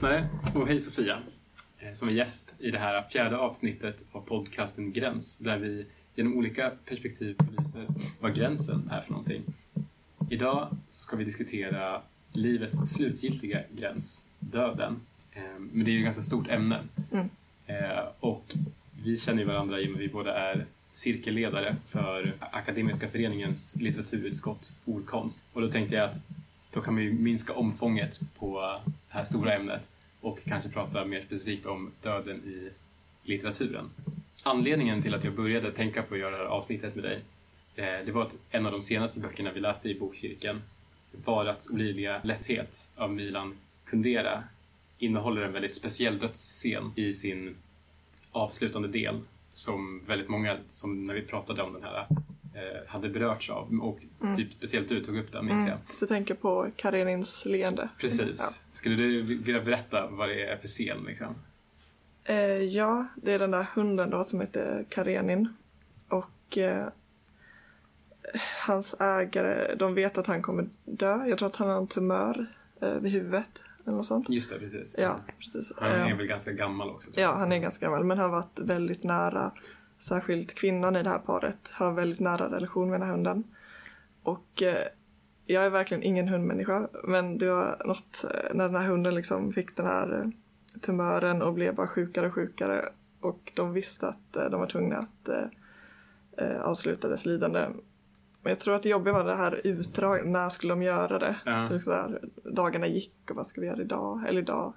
Lyssnare och hej Sofia eh, som är gäst i det här fjärde avsnittet av podcasten Gräns där vi genom olika perspektiv belyser vad gränsen är för någonting. Idag ska vi diskutera livets slutgiltiga gräns, döden. Eh, Men det är ju ett ganska stort ämne. Mm. Eh, Och vi känner ju varandra i och med att vi båda är cirkelledare för Akademiska föreningens litteraturutskott Ordkonst. Och då tänkte jag att då kan man ju minska omfånget på det här stora ämnet och kanske prata mer specifikt om döden i litteraturen. Anledningen till att jag började tänka på att göra det här avsnittet med dig, eh, det var att en av de senaste böckerna vi läste i bokcirkeln, Varats olidliga lätthet av Milan Kundera, innehåller en väldigt speciell dödsscen i sin avslutande del som väldigt många, som när vi pratade om den här, hade berörts av och typ speciellt du tog upp den minns jag. Du tänker på Karenins leende? Precis. Ja. Skulle du vilja berätta vad det är för scen? Liksom? Eh, ja, det är den där hunden då som heter Karenin. Och eh, hans ägare, de vet att han kommer dö. Jag tror att han har en tumör eh, vid huvudet. Eller något sånt. Just det, precis. Ja, precis. Han är Eh, väl ganska gammal också. Ja, han är ganska gammal men har varit väldigt nära, särskilt kvinnan i det här paret, har väldigt nära relation med den här hunden. Och eh, jag är verkligen ingen hundmänniska men det var något eh, när den här hunden liksom fick den här eh, tumören och blev bara sjukare och sjukare och de visste att eh, de var tvungna att eh, avsluta dess lidande. Men jag tror att det jobbiga var det här utdrag, när skulle de göra det? Ja. Det Så här, dagarna gick och vad ska vi göra idag? Eller idag?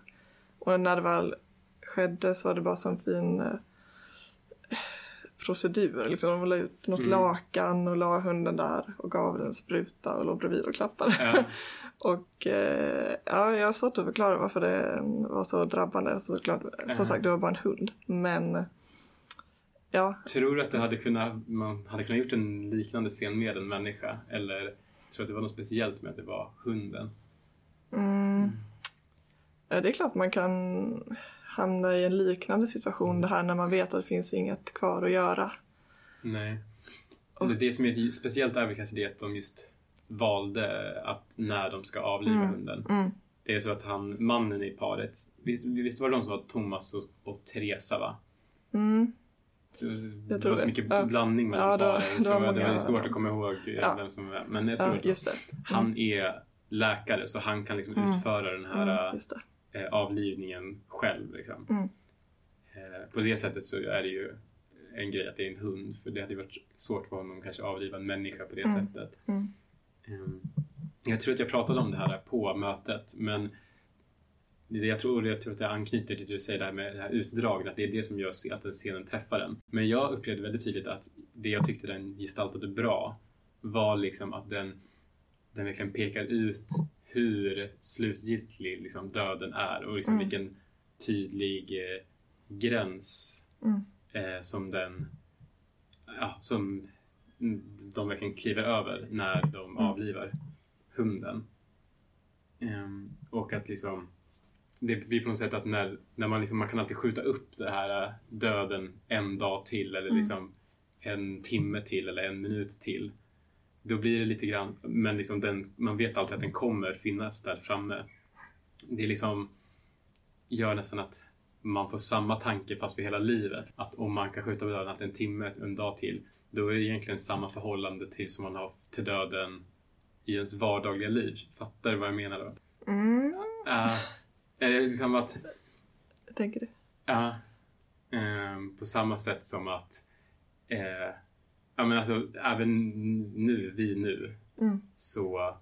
Och när det väl skedde så var det bara sån fin eh, procedur. Liksom, de la ut något Mm. lakan och la hunden där och gav den en spruta och låg bredvid och klappade. Ja. och eh, ja, jag har svårt att förklara varför det var så drabbande. Såklart, Ja. som sagt, det var bara en hund. Men ja, Tror du att det hade kunnat, man hade kunnat gjort en liknande scen med en människa? Eller tror du att det var något speciellt med att det var hunden? Mm. Ja, Det är klart man kan hamna i en liknande situation det här när man vet att det finns inget kvar att göra. Nej. Och- Det, det som är speciellt är väl kanske det att de just valde att när de ska avliva Mm. hunden. Mm. Det är så att han, mannen i paret, visst, visst var det de som var Thomas och, och Teresa va? Mm. Det, Jag det var så det. mycket Ja. blandning mellan Ja, det var- paren det var så det var svårt att komma ihåg eh, Ja. vem som var Men jag tror Ja, att det. han är läkare så han kan liksom Mm. utföra den här Eh, avlivningen själv. Liksom. Mm. Eh, på det sättet så är det ju en grej att det är en hund för det hade ju varit svårt för honom att kanske avliva en människa på det Mm. sättet. Mm. Ehm, Jag tror att jag pratade om det här på mötet men det- jag tror, jag tror att det anknyter till det du säger det här med det här utdraget, att det är det som gör att den scenen träffar den. Men jag upplevde väldigt tydligt att det jag tyckte den gestaltade bra var liksom att den, den verkligen pekar ut hur slutgiltig liksom döden är och liksom Mm. vilken tydlig eh, gräns Mm. eh, som den ja, som de verkligen kliver över när de Mm. avlivar hunden. Ehm, och att liksom det blir på något sätt att när, när man, liksom, man kan alltid skjuta upp det här äh, döden en dag till eller Mm. liksom en timme till eller en minut till. Då blir det lite grann, men liksom den, man vet alltid att den kommer finnas där framme. Det liksom gör nästan att man får samma tanke fast för hela livet. Att om man kan skjuta på döden att en timme, en dag till, då är det egentligen samma förhållande till som man har till döden i ens vardagliga liv. Fattar du vad jag menar då? Mm. Uh, är det liksom att, Jag tänker det. ja, ehm, på samma sätt som att, eh, ja men alltså även nu, vi nu, Mm. så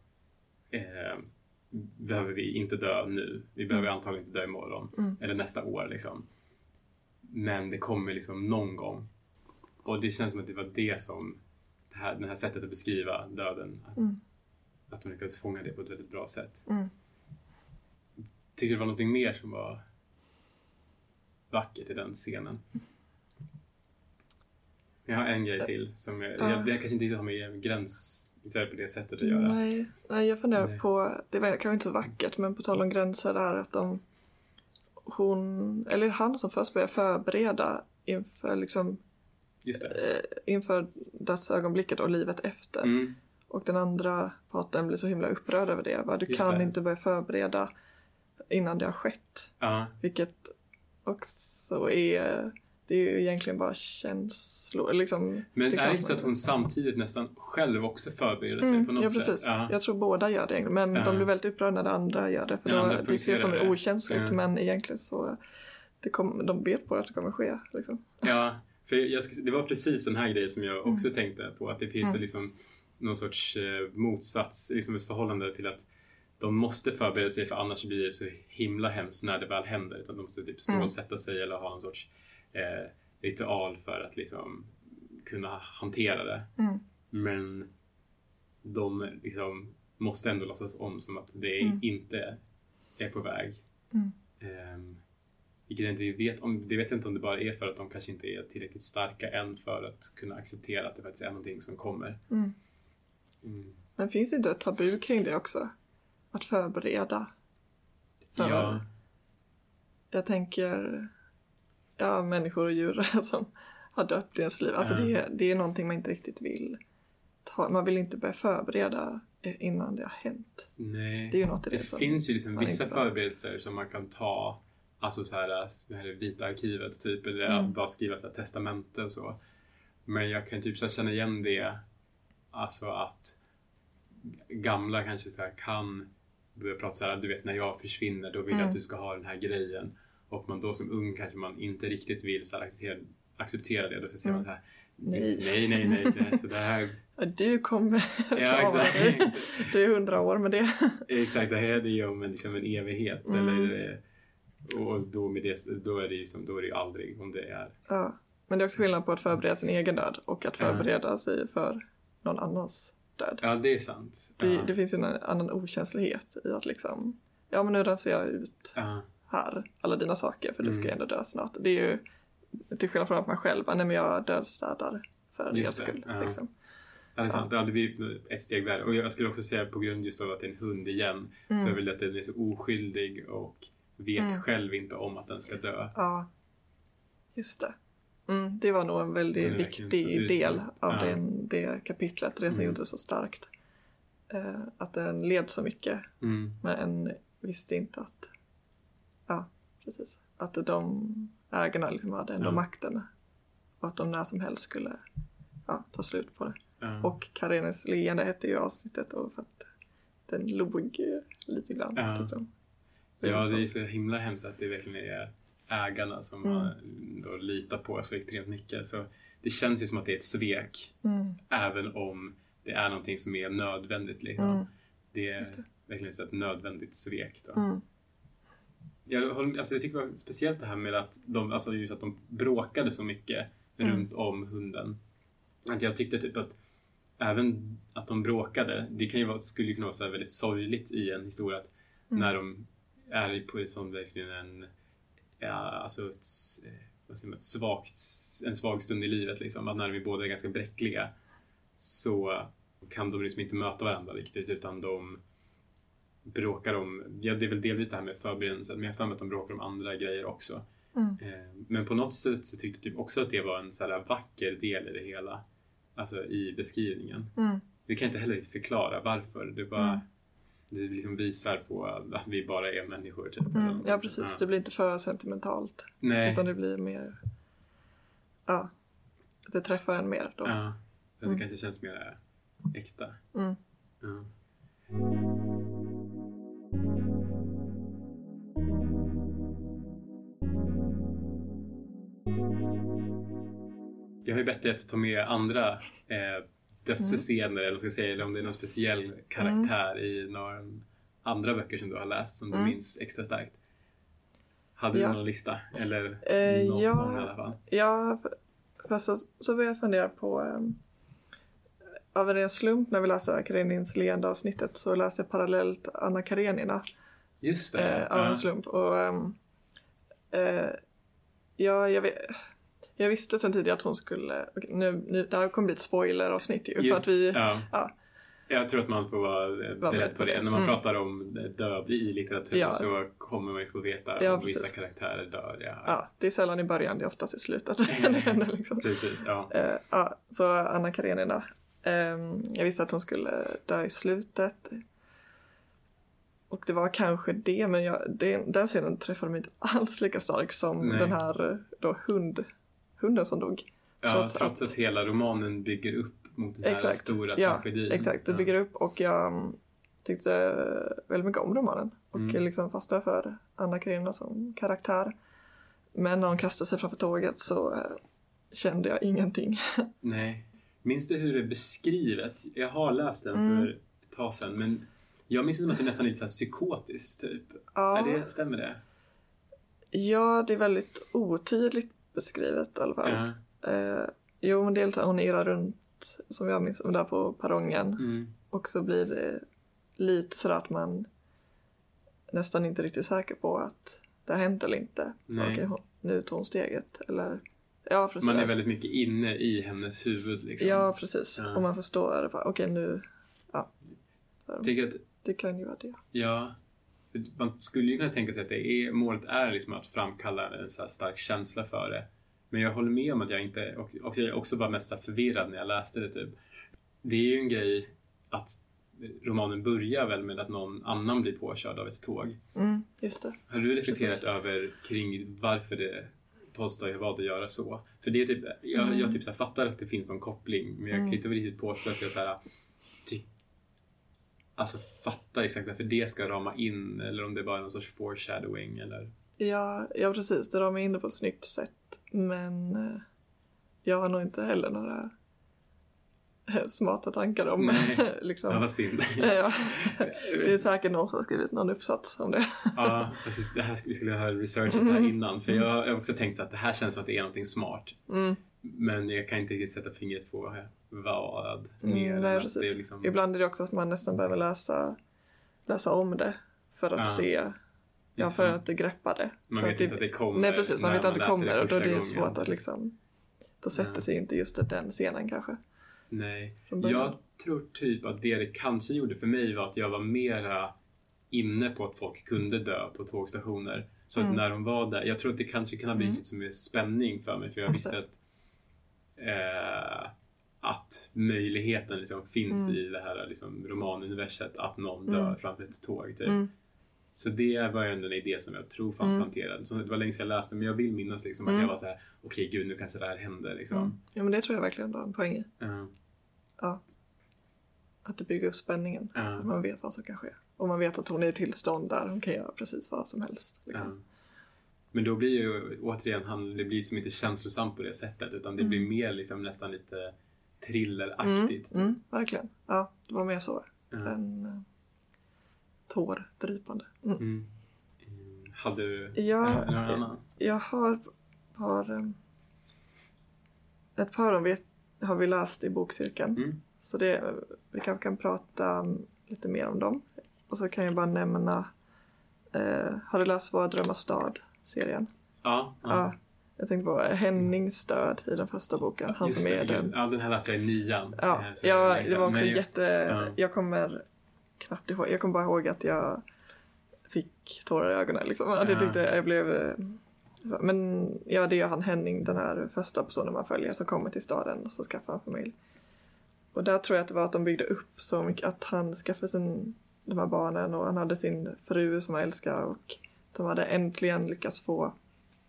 eh, behöver vi inte dö nu. Vi behöver antagligen inte dö imorgon Mm. eller nästa år liksom. Men det kommer liksom någon gång. Och det känns som att det var det som det här, det här sättet att beskriva döden, att, Mm. att de lyckades fånga det på ett väldigt bra sätt. Mm. Tyckte det var någonting mer som var vackert i den scenen? Jag har en grej till som jag, Ja. jag, det kanske inte har med gräns på det sättet att göra. Nej, nej, jag funderar Nej. på, det var kanske inte så vackert, men på tal om gränser, det här att de, hon, eller han som först börjar förbereda inför liksom, Just det. eh, inför dödsögonblicket och livet efter. Mm. Och den andra parten blir så himla upprörd över det. Va? Du Just kan det. inte börja förbereda innan det har skett. Ja, Vilket också är, det är ju egentligen bara känslor. Liksom, men det är det inte så att hon samtidigt nästan själv också förbereder sig Mm, på något ja, precis. sätt? Ja. Jag tror båda gör det. Men Ja. de blir väldigt upprörda när det andra gör det. För då, det ses som det. okänsligt. Ja. Men egentligen så det kom, de vet på att det kommer ske. Liksom. Ja, för jag, det var precis den här grejen som jag också tänkte på. Att det finns Mm. liksom någon sorts eh, motsats, liksom ett förhållande till att de måste förbereda sig för annars blir det så himla hemskt när det väl händer. Utan de måste typ stålsätta sig eller ha någon sorts eh, ritual för att liksom kunna hantera det. Mm. Men de liksom måste ändå låtsas om som att det Mm. inte är på väg. Mm. Um, vilket jag inte vet om. Det vet jag inte om det bara är för att de kanske inte är tillräckligt starka än för att kunna acceptera att det faktiskt är någonting som kommer. Mm. Mm. Men finns det inte ett tabu kring det också? Att förbereda? För, Ja, Jag tänker, ja, människor och djur som har dött i ens liv. Alltså det, det är någonting man inte riktigt vill ta. Man vill inte börja förbereda innan det har hänt. nej. Det är ju något i det, Det som... finns ju liksom vissa förberedelser som man kan ta, alltså så här, det här Vita arkivet typ, eller Mm. bara skriva så här testamente och så. Men jag kan typ så känna igen det, alltså att gamla kanske så här kan börja prata så här, du vet när jag försvinner då vill jag Mm. att du ska ha den här grejen. Och man då som ung kanske man inte riktigt vill så acceptera, acceptera det. Då så säger man så här, Mm. Nej. nej, nej, nej, det, så det här, Du kommer ja klara dig. exakt. Du är hundra år med det. Exakt, det här är det ju om en, liksom en evighet. Mm. Eller, eh, och då, med det, då, är det ju som, då är det ju aldrig om det är... Ja. Men det är också skillnad på att förbereda sin egen död och att förbereda sig för någon annans död. Ja, det är sant. Det, ja. det finns ju en annan okänslighet i att liksom, ja men nu rensar jag ut här alla dina saker för du ska ju Mm. ändå dö snart. Det är ju till skillnad från att man själv bara, nej men jag dödstädar för er det, skull. ja. Liksom. ja, det är sant. Ja, det blir ett steg värre. Och jag skulle också säga på grund just av att det är en hund igen, så är väl att den är så oskyldig och vet Mm. själv inte om att den ska dö. Ja, just det. Mm, det var nog en väldigt viktig del av Ja. den, det kapitlet och det som Mm. gjorde det så starkt. Eh, att den led så mycket Mm. men en visste inte att, ja precis, att de ägarna liksom hade ändå Ja. makten och att de när som helst skulle ja, ta slut på det. Ja. Och Karenes leende hette ju avsnittet och för att den log lite grann. Ja. Liksom. Ja, så. det är så himla hemskt att det verkligen är ägarna som Mm. man då litar på så extremt mycket. Så det känns ju som att det är ett svek, Mm, även om det är någonting som är nödvändigt. Liksom. Mm. Det är det. verkligen så ett nödvändigt svek. Då. mm, Jag, alltså jag tycker det var speciellt det här med att de, alltså just att de bråkade så mycket Mm. runt om hunden. Att jag tyckte typ att även att de bråkade, det kan ju vara, skulle ju kunna vara så väldigt sorgligt i en historia. Att Mm. När de är på ett sånt verkligen en, ja, alltså ett, vad säger man, ett svagt, en svag stund i livet liksom. Att när vi båda är ganska bräckliga så kan de liksom inte möta varandra riktigt utan de bråkar om, ja det är väl delvis det här med förberedelsen, men jag har för mig att de bråkar om andra grejer också. Mm. Eh, Men på något sätt så tyckte jag typ också att det var en så här vacker del i det hela. Alltså i beskrivningen. mm, Det kan jag inte heller riktigt förklara varför. Det bara Mm. det liksom visar på att vi bara är människor. Typ. mm. Ja precis, Ja. det blir inte för sentimentalt. Nej. Utan det blir mer, ja, det träffar en mer då. Ja. Det Mm. kanske känns mer äkta. Mm. Ja. Jag har ju bett dig att ta med andra eh, dödsscener, eller vad ska säga, eller om det är någon speciell karaktär i några andra böcker som du har läst som du Mm. minns extra starkt. Hade Ja. du någon lista? Eller Eh, någon, ja. någon i alla fall? Ja, fast så, så började jag fundera på um, av en ren slump när vi läste Karenins leende avsnittet så läste jag parallellt Anna Karenina Just det. eh, av en slump. Och, ehm, eh, ja, jag, vet, jag visste sen tidigare att hon skulle, okej, nu, nu, det här kommer bli ett spoiler-avsnitt ju, för Just- att vi, ja. ja. Jag tror att man får vara beredd på det. När man Mm. pratar om död i litteratur Ja. så kommer man ju få veta Ja, om vissa karaktärer dör. Ja. ja, det är sällan i början, det är oftast i slutet. liksom. Precis, ja. Eh, ja, så Anna Karenina. Ehm, jag visste att hon skulle dö i slutet. och det var kanske det, men jag, det, den scenen träffade mig inte alls lika starkt som Nej. den här då hund, hunden som dog. Ja, Trots trots, att- att... hela romanen bygger upp mot den här Exakt. stora Ja, tragedin. Exakt, det bygger upp och jag mm, tyckte väldigt mycket om romanen och Mm. liksom fastnade för Anna Karenina som karaktär. Men när hon kastade sig framför tåget så eh, kände jag ingenting. Nej. Minns du hur det är beskrivet? Jag har läst den Mm. för ett tag sedan, men jag minns det som att det är nästan lite så här psykotiskt, typ. Ja, Är det, stämmer det? ja, det är väldigt otydligt beskrivet i alla fall. Ja. Eh, jo, men dels hon irrar runt, som jag minns, där på perrongen. Mm. Och så blir det lite sådär att man nästan inte riktigt säker på att det har hänt eller inte. Nej. Okej, hon- nu tog hon steget. Eller, ja, precis. Man är väldigt mycket inne i hennes huvud. Liksom. Ja, precis. Ja. Och man förstår, okej nu, Jag tycker att, det kan ju vara det. ja, man skulle ju kunna tänka sig att det är, målet är liksom att framkalla en så stark känsla för det. Men jag håller med om att jag inte, och, och jag är också bara mest förvirrad när jag läste det typ. Det är ju en grej att romanen börjar väl med att någon annan blir påkörd av ett tåg. Mm, just det. Har du reflekterat Precis. över kring varför det Tolstoj valt att göra så? För det är typ, jag, Mm. jag typ så fattar att det finns någon koppling, men jag kan Mm. inte riktigt påstå att jag så här, alltså fattar exakt varför det ska rama in, eller om det bara är någon sorts foreshadowing eller... Ja, ja, precis. Det mig in det på ett snyggt sätt. Men eh, jag har nog inte heller några eh, smarta tankar om Nej. liksom. Ja, vad synd. ja. Det är säkert någon som har skrivit någon uppsats om det. ja, alltså, det här, vi skulle ha researchat det här innan, för jag jag har också tänkt att det här känns som att det är någonting smart. Mm. Men jag kan inte riktigt sätta fingret på vad Mm, mer. än nej, att precis. det är liksom... Ibland är det också att man nästan behöver läsa, läsa om det för att Ja. se, ja, för det. att det greppar det. Man vet att inte att det kommer. Nej, precis. Man vet att det kommer och då är det gången. svårt att liksom, då sätter Ja. sig inte just den scenen kanske. Nej. Jag tror typ att det det kanske gjorde för mig var att jag var mera inne på att folk kunde dö på tågstationer. Så att Mm. när de var där, jag tror att det kanske kan ha blivit Mm. som en spänning för mig för jag visste att eh, att möjligheten liksom finns Mm. i det här liksom, romanuniverset att någon dör Mm. framför ett tåg. Typ. Mm. Så det var ju ändå en idé som jag tror fanns Mm. planterad. Så det var länge sedan jag läste men jag vill minnas liksom att Mm. jag var så här: okej gud nu kanske det här händer. Liksom. Mm. Ja, men det tror jag verkligen var en poäng i. Ja, Att det bygger upp spänningen. Att man vet vad som kan ske. Och man vet att hon är i tillstånd där hon kan göra precis vad som helst. Liksom. Men då blir ju återigen, han, det blir som inte känslosamt på det sättet utan det Mm. blir mer liksom nästan lite Mm, thrilleraktigt. mm, verkligen. Ja, det var mer så Ja. än uh, tårdrypande. Mm. Mm. Mm. Hade du Ja, någon annan? Jag har, har um, ett par av dem vet, har vi läst i bokcirkeln. Mm. Så det, vi kanske kan prata um, lite mer om dem. Och så kan jag bara nämna, eh, har du läst Våra drömmars stad-serien? Ja, ja. Ja. Jag tänkte på Hennings död i den första boken. Han Just som är den. Ja, den här läste jag i nian. Ja, ja det var också Men- jätte... ja. Jag kommer knappt ihåg. Jag kommer bara ihåg att jag fick tårar i ögonen liksom. Ja. Det Ja. tyckte jag blev... eh, Men ja, det är han Henning, den här första personen man följer som kommer till staden och så skaffar han familj. Och där tror jag att det var att de byggde upp så mycket att han skaffade sin, de här barnen och han hade sin fru som han älskar och de hade äntligen lyckats få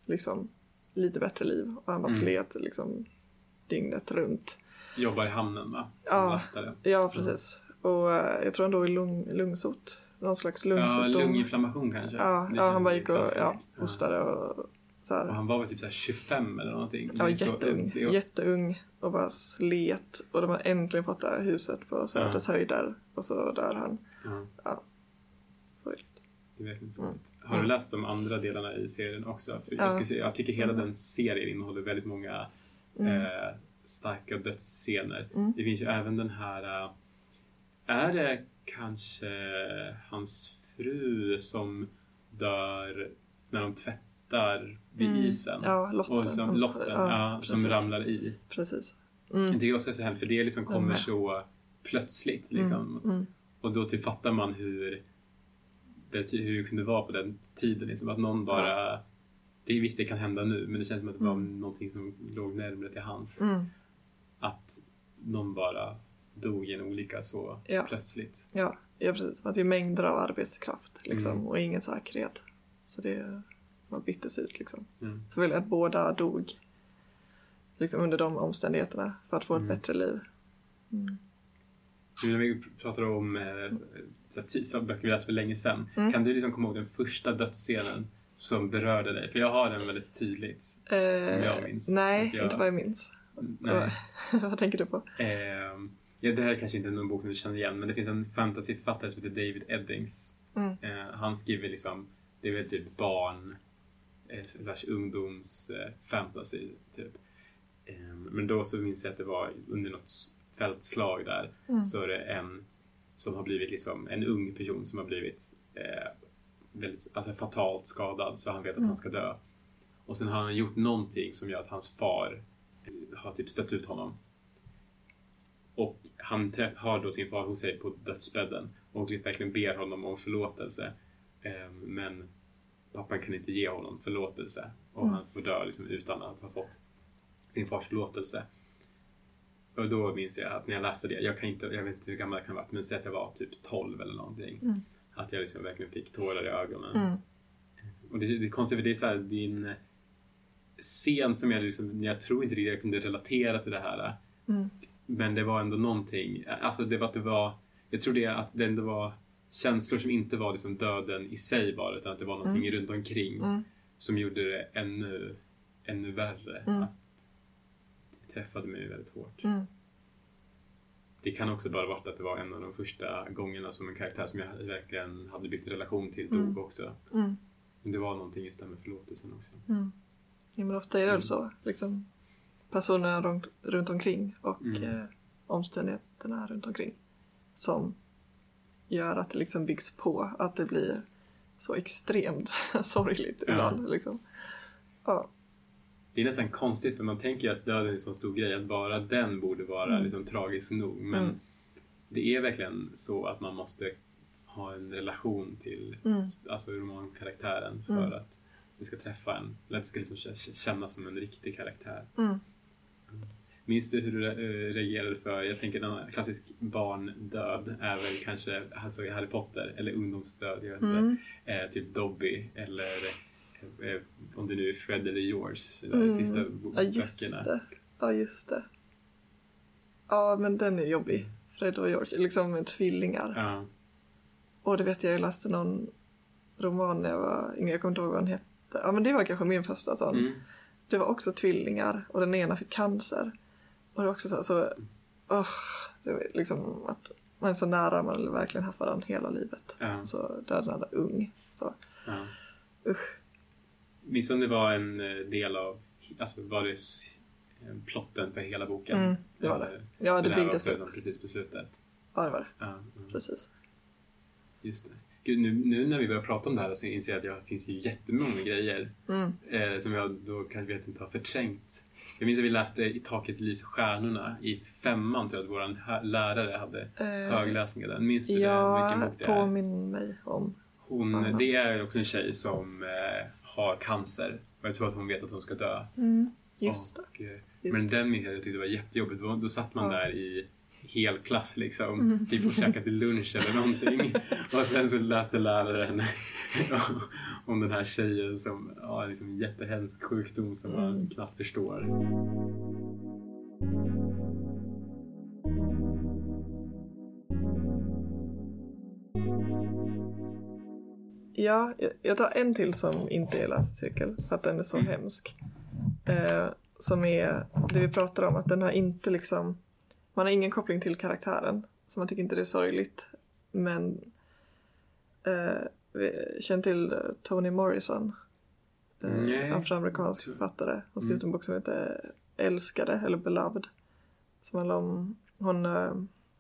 liksom lite bättre liv och han bara Mm. slet liksom dygnet runt. Jobbar i hamnen va? Som Ja. lastare. Ja, precis. Och eh, jag tror han dog i lung, lungsot. Någon slags Ja, lungsjukdom. lunginflammation kanske. Ja, ja, han bara gick och ja, hostade och så här. Och han var väl typ så här 25 eller någonting. Ja, jätteung. är- Jätteung och bara slet. Och de har äntligen fått det här huset på Söders höjder. Och så dör han. Ja, Sorgligt. det är verkligen så. Har du läst de andra delarna i serien också? För Ja. jag, ska säga, jag tycker hela Mm. den serien innehåller väldigt många Mm. eh, starka dödsscener. Mm. Det finns ju även den här... eh, är det kanske hans fru som dör när de tvättar vid Mm. isen? Ja, Lotten. Och som Lotten, ja, som precis. ramlar i. Precis. Mm. Det är också så här, för det liksom kommer så plötsligt. Liksom. Mm. Och då typ fattar man hur det, hur det kunde vara på den tiden. Liksom, att någon bara... Det, visst, det kan hända nu, men det känns som att det var Mm. någonting som låg närmare till hans. Mm. Att någon bara dog i en olycka så Ja. plötsligt. Ja, ja precis. Att det är mängder av arbetskraft liksom, Mm. och ingen säkerhet. Så det bara byttes ut liksom. Mm. Så vill att båda dog liksom, under de omständigheterna för att få ett Mm. bättre liv. När vi pratar om eh, böcker vi läste för länge sedan. Mm. Kan du liksom komma ihåg den första dödsscenen som berörde dig? För jag har den väldigt tydligt. Eh, jag minns. Nej, jag- inte vad jag minns. Nej. vad tänker du på? Ehm, ja, det här är kanske inte någon bok som du känner igen, men det finns en fantasyförfattare som heter David Eddings. Mm. Eh, han skriver liksom, det är väl typ barn, eh, slash ungdoms eh, fantasy, typ. Ehm, men då så minns jag att det var under något fältslag där, Mm. så är det en som har blivit liksom, en ung person som har blivit eh, väldigt, alltså fatalt skadad, så han vet att Mm. han ska dö. Och sen har han gjort någonting som gör att hans far eh, har typ stött ut honom. Och han har då sin far hos sig på dödsbädden och verkligen ber honom om förlåtelse. Ehm, men pappan kan inte ge honom förlåtelse och Mm. han får dö liksom utan att ha fått sin fars förlåtelse. Och då minns jag att när jag läste det, jag, kan inte, jag vet inte hur gammal jag kan ha varit, men säg att jag var typ 12 eller någonting. Mm. Att jag liksom verkligen fick tårar i ögonen. Mm. Och det, det är konstigt för det är så här, din scen som jag liksom, jag tror inte riktigt jag kunde relatera till det här. Mm. Men det var ändå någonting, alltså det var att det var, jag tror det att det ändå var känslor som inte var liksom döden i sig bara, utan att det var någonting runt omkring Mm. som gjorde det ännu, ännu värre. Mm. Att träffade mig väldigt hårt. Mm. Det kan också bara varit att det var en av de första gångerna som en karaktär som jag verkligen hade byggt relation till dog Mm. också. Mm. Men det var någonting just det med förlåtelsen också. Mm. Ja, men ofta är det Mm. väl så. Liksom, personerna runt, runt omkring och Mm. eh, omständigheterna runt omkring som gör att det liksom byggs på. Att det blir så extremt sorgligt Ja. ibland. Liksom. Ja. Det är nästan konstigt för man tänker ju att döden är en så stor grej att bara den borde vara Mm. liksom tragisk nog. Men Mm. det är verkligen så att man måste ha en relation till Mm. alltså romankaraktären för Mm. att det ska träffa en. Eller att det ska liksom kännas som en riktig karaktär. Mm. Minns du hur du eh, reagerade för, jag tänker en klassisk barndöd är väl kanske alltså Harry Potter, eller ungdomsdöd, jag vet inte. Mm. Eh, typ Dobby eller om det nu är Fred eller George, de där Mm. sista Ja, just böckerna. det. Ja, just det. Ja, men den är jobbig. Fred och George, liksom tvillingar. Ja. Och det vet jag, jag läste någon roman när jag var yngre, jag kommer inte ihåg vad den hette. Ja, men det var kanske min första sån. Mm. Det var också tvillingar och den ena fick cancer. Och det var också så, så oh, det liksom att man är så nära, man har verkligen haft varandra hela livet. Ja. Så dödade den där ung. Så Ja. usch. Minns om det var en eh, del av, alltså var det eh, plotten för hela boken? Mm, det var det. Eh, Ja, så det här var byggdes upp. precis på slutet? Ja, det var det. Ja, ja. Precis. just det. Gud, nu, nu när vi börjar prata om det här så inser jag att det finns ju jättemånga grejer Mm. eh, som jag då kanske vet inte har förträngt. Jag minns att vi läste I taket lyser stjärnorna i femman till att vår lärare hade Eh, högläsningar där. Minns du det, ja, vilken bok det är? påminn mig om. Hon, det är också en tjej som eh, har cancer och jag tror att hon vet att hon ska dö. Mm, just det. Och, eh, Just men det. den minns jag, jag tyckte det var jättejobbigt. Då, satt man Ja. där i hel klass liksom, Mm. typ och käkade lunch eller någonting. och sen så läste läraren om den här tjejen som har liksom en jättehemsk sjukdom som man Mm. knappt förstår. Ja, jag- tar en till som inte är läsecirkel för att den är så Mm. hemsk. Eh, som är det vi pratar om, att den har inte liksom, man har ingen koppling till karaktären. Så man tycker inte det är sorgligt. Men eh, vi känner till eh, Toni Morrison. Eh, afroamerikansk författare. Han har skrivit Mm. en bok som heter Älskade eller Beloved. Som handlar om, hon, eh,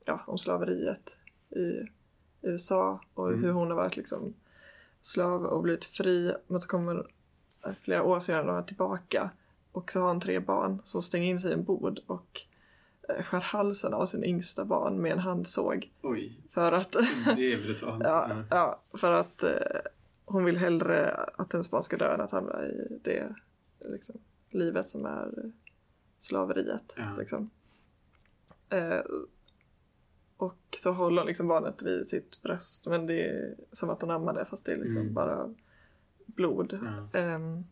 ja, om slaveriet i USA och Mm. hur hon har varit liksom slav och blivit fri. Men så kommer eh, flera år senare tillbaka och så har hon tre barn som stänger in sig i en bod och eh, skär halsen av sin yngsta barn med en handsåg. Oj, För att, det är brutalt. ja, ja, för att eh, hon vill hellre att hennes barn ska dö än att hamna i det liksom, livet som är slaveriet. Ja. Liksom. Eh, Och så håller hon liksom barnet vid sitt bröst men det är som att hon ammar det fast det är liksom Mm. bara blod. Ja. Ehm,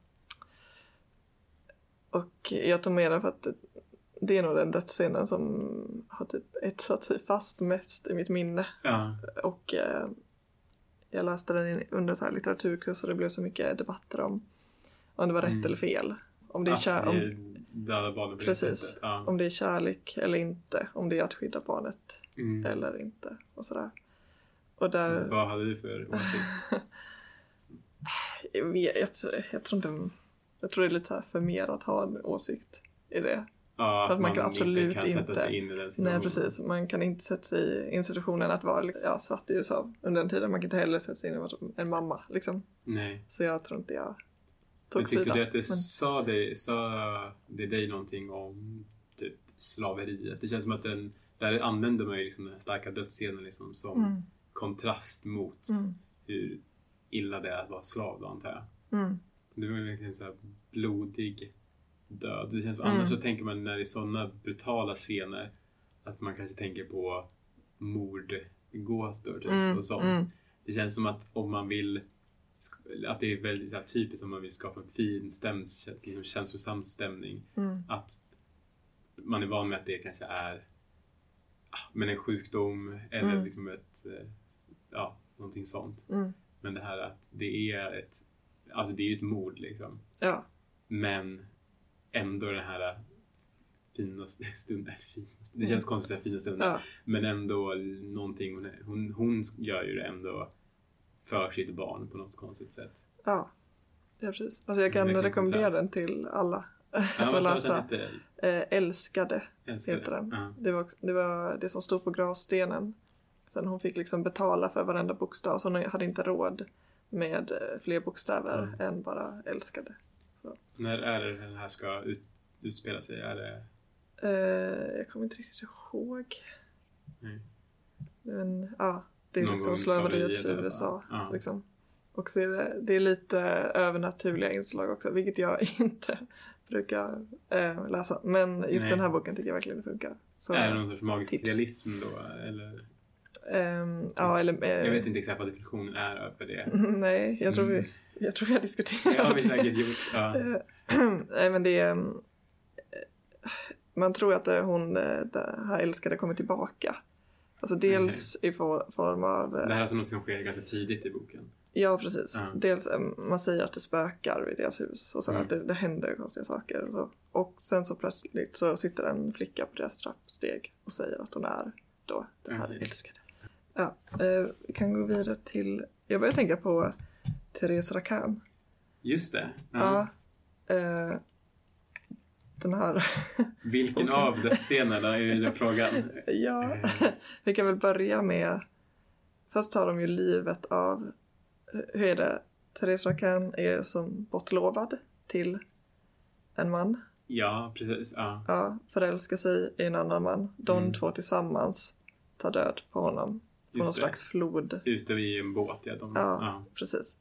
och jag tog med den för att det är nog den dödsscenen som har typ etsat sig fast mest i mitt minne. Ja. Och eh, jag läste den i- under så här litteraturkurs och det blev så mycket debatter om om det var rätt Mm. eller fel. Om det är, kär, om, det Precis. sättet. Ja. om det är kärlek eller inte. Om det är att skydda barnet Mm. eller inte. Och sådär. Och där, Vad hade du för åsikt? jag, jag, tror- jag tror inte, jag tror det är lite för mer att ha en åsikt i det. Ja, För att man kan absolut inte kan sätta sig in i den situationen. Nej precis, man kan inte sätta sig i institutionen att vara ja, svart i USA under den tiden. Man kan inte heller sätta sig in i att vara en mamma liksom. Nej. Så jag tror inte jag Men tog tyckte sida. du att det Men- sa, dig, sa det dig någonting om typ slaveriet? Det känns som att den, där använder man ju liksom den starka dödsscenen liksom som Mm, kontrast mot mm, hur illa det är att vara slav då, antar jag. mm, Det var ju verkligen så här blodig död. Det känns som, Mm. Annars så tänker man när det är sådana brutala scener att man kanske tänker på mordgåtor typ, mm, och sånt. mm, Det känns som att om man vill att det är väldigt så här, typiskt om man vill skapa en fin stäms, liksom, känslosam stämning. Att man är van med att det kanske är men en sjukdom eller Mm. liksom ett, eh, ja, någonting sånt. mm. Men det här att det är ett, alltså det är ju ett mord liksom. Ja, Men ändå den här finaste stunden, finaste, det känns konstigt att säga fina stunden. ja, Men ändå någonting, hon, hon, hon gör ju det ändå för sitt barn på något konstigt sätt. ja. Ja, precis. Alltså jag kan rekommendera den till alla. Ja, att sa du att läsa. hette? Eh, Älskade Älskar heter det. den. Ja. Det var, det var det som stod på gravstenen. Sen hon fick liksom betala för varenda bokstav så hon hade inte råd med eh, fler bokstäver Mm. än bara älskade. När är det den här ska ut, utspela sig? Är det... Eh, jag kommer inte riktigt ihåg. Nej. Men ja, det är Någon liksom slaveriets USA. Ja. Liksom. Och så är det, det är lite övernaturliga inslag också, vilket jag inte brukar eh, läsa. Men just Nej. den här boken tycker jag verkligen det funkar. Så, är det någon sorts magisk tips. realism då? Eller? ehm, ja, eller, eh, Jag vet inte exakt vad definitionen är för det. Nej, jag tror, Mm. vi, jag tror vi har diskuterat Det har vi det. säkert gjort. Ja. Eh, Nej men det är... eh, Man tror att eh, hon, det här älskade kommer tillbaka. Alltså dels i for, form av... Det här är alltså något som sker ganska tidigt i boken. Ja precis. Ja. Dels eh, man säger att det spökar vid deras hus och sen Mm. att det, det händer konstiga saker. Och, så. och sen så plötsligt så sitter en flicka på deras trappsteg och säger att hon är då den här Okej. älskade. Ja, eh, vi kan gå vidare till... Jag börjar tänka på Therese Rakan. Just det. Ja. eh, den här... Vilken Okej. av dödsscenerna är ju frågan. ja, Eh, vi kan väl börja med... Först tar de ju livet av... Hur är det? Therese Rakan är som bortlovad till en man. Ja, precis. Ja. Ja, förälskar sig i en annan man. De Mm. två tillsammans tar död på honom. På någon Just det. slags flod. Ute i en båt, ja. De, Ja. ja. Precis.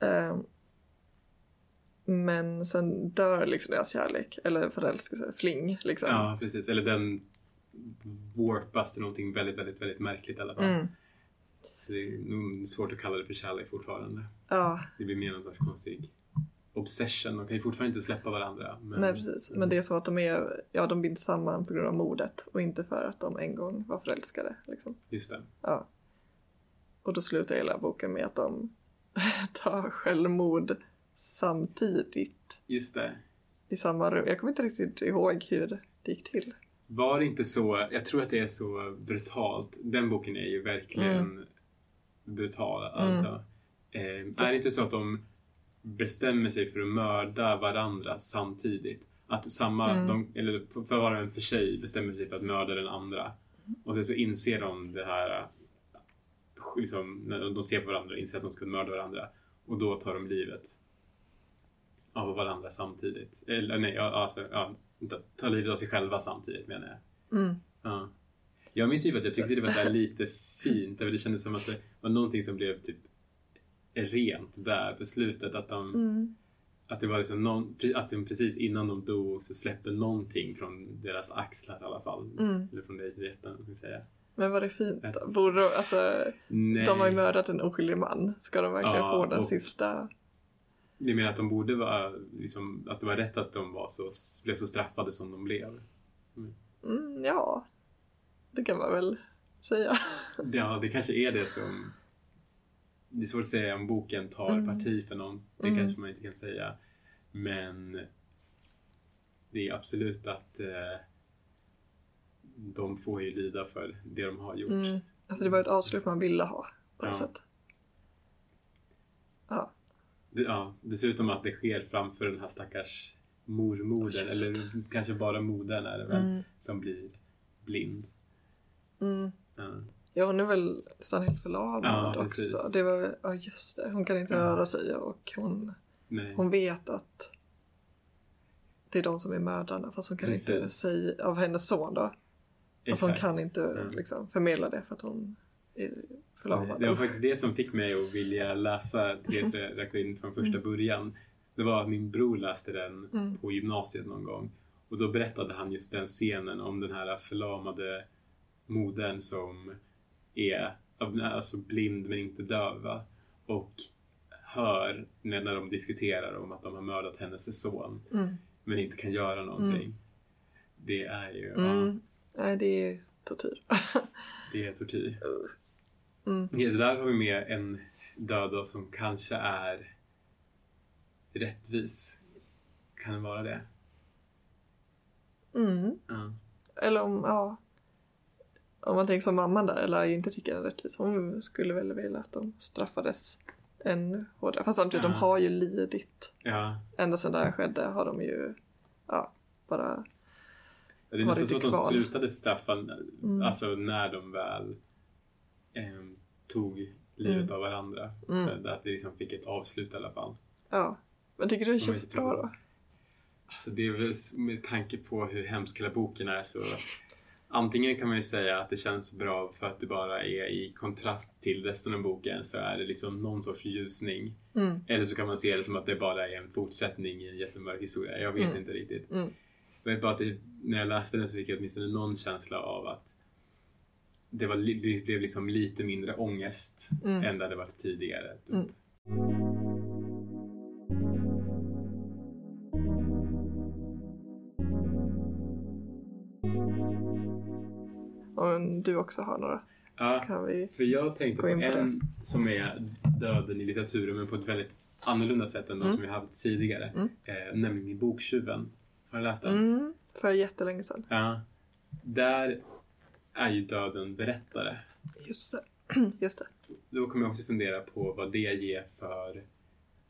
Ehm, men sen dör liksom deras kärlek. Eller förälskelse, fling liksom. ja, precis. Eller den warpas till någonting väldigt, väldigt, väldigt märkligt i alla fall. Mm. Så det är nog svårt att kalla det för kärlek fortfarande. Ja, Det blir mer någon sorts konstig obsession. De kan ju fortfarande inte släppa varandra. Men, nej precis. Men det är så att de är, ja de binds samman på grund av mordet och inte för att de en gång var förälskade. Liksom. Just det. Ja. Och då slutar hela boken med att de tar självmord samtidigt Just det. i samma rum. Jag kommer inte riktigt ihåg hur det gick till. Var det inte så, jag tror att det är så brutalt. Den boken är ju verkligen Mm. Brutal. Alltså. Eh, är det inte så att de bestämmer sig för att mörda varandra samtidigt? Att samma, Mm. de, eller för var och en för sig bestämmer sig för att mörda den andra. Och sen så inser de det här, liksom, när de ser på varandra och inser att de ska mörda varandra. Och då tar de livet av varandra samtidigt. Eller nej, alltså, ja, ta livet av sig själva samtidigt menar jag. Mm. Ja. Jag minns ju att jag tyckte det var så lite fint. För det kändes som att det var någonting som blev typ rent där på slutet. Att, de, Mm. att det var liksom någon, att de precis innan de dog så släppte någonting från deras axlar i alla fall. Mm. Eller från deras hjärtan, ska jag säga. Men var det fint då? Borde de, alltså, Nej. de har ju mördat en oskyldig man. Ska de verkligen Ja, få den och- sista? Jag menar att de borde vara, liksom, att det var rätt att de var så, blev så straffade som de blev. Mm, ja, det kan man väl säga. Ja, det kanske är det som... Det är svårt att säga om boken tar Mm. parti för någon. Det Mm. kanske man inte kan säga. Men det är absolut att eh, de får ju lida för det de har gjort. Mm. Alltså det var ett avslut man ville ha på något Ja. sätt. Ja, ja, dessutom att det sker framför den här stackars mormodern, eller kanske bara modern är det väl, Mm. som blir blind. Mm. Ja. ja hon är väl nästan helt förlamad Ja, också. precis. Det var, ja just det, hon kan inte Ja. röra sig och hon, Nej. hon vet att det är de som är mördarna fast hon kan inte Precis. säga av hennes son då. Alltså hon kan inte Mm. liksom, förmedla det för att hon är förlamad. Det var faktiskt det som fick mig att vilja läsa Therese Raquin från första början. Det var att min bror läste den Mm. på gymnasiet någon gång. Och då berättade han just den scenen om den här förlamade modern som är alltså blind men inte döv. va? Och hör när, när de diskuterar om att de har mördat hennes son Mm. men inte kan göra någonting. Det är ju ja, Mm. Nej, det är tortyr. det är tortyr. Mm. Ja, så där har vi med en död som kanske är rättvis. Kan det vara det? Mm. Ja. Eller om, ja. Om man tänker som mamman där, eller inte tycker den är rättvis. Hon skulle väl vilja att de straffades ännu hårdare. Fast samtidigt, de Ja. har ju lidit. ja. Ända sedan det här skedde har de ju, ja, bara, Det är nästan så att de slutade straffa, Mm. alltså när de väl ehm, tog livet av varandra. Mm. Att det liksom fick ett avslut i alla fall. ja. Men tycker du det De känns inte bra då? Alltså det är väl med tanke på hur hemsk hela boken är så Antingen kan man ju säga att det känns bra för att det bara är i kontrast till resten av boken så är det liksom någon sorts ljusning. Mm. Eller så kan man se det som att det bara är en fortsättning i en jättemörk historia. Jag vet Mm. inte riktigt. Mm. Vet bara att det, när jag läste den så fick jag åtminstone någon känsla av att det, var, det blev liksom lite mindre ångest Mm. än det hade varit tidigare. Typ. Om du också har några Ja, för jag tänkte på på en som är döden i litteraturen men på ett väldigt annorlunda sätt än de Mm. som vi haft tidigare. Mm. Eh, nämligen i Boktjuven. Har du läst den? Mm, för jättelänge sedan. Ja. Där är ju döden berättare. Just det. Just det. Då kommer jag också fundera på vad det ger för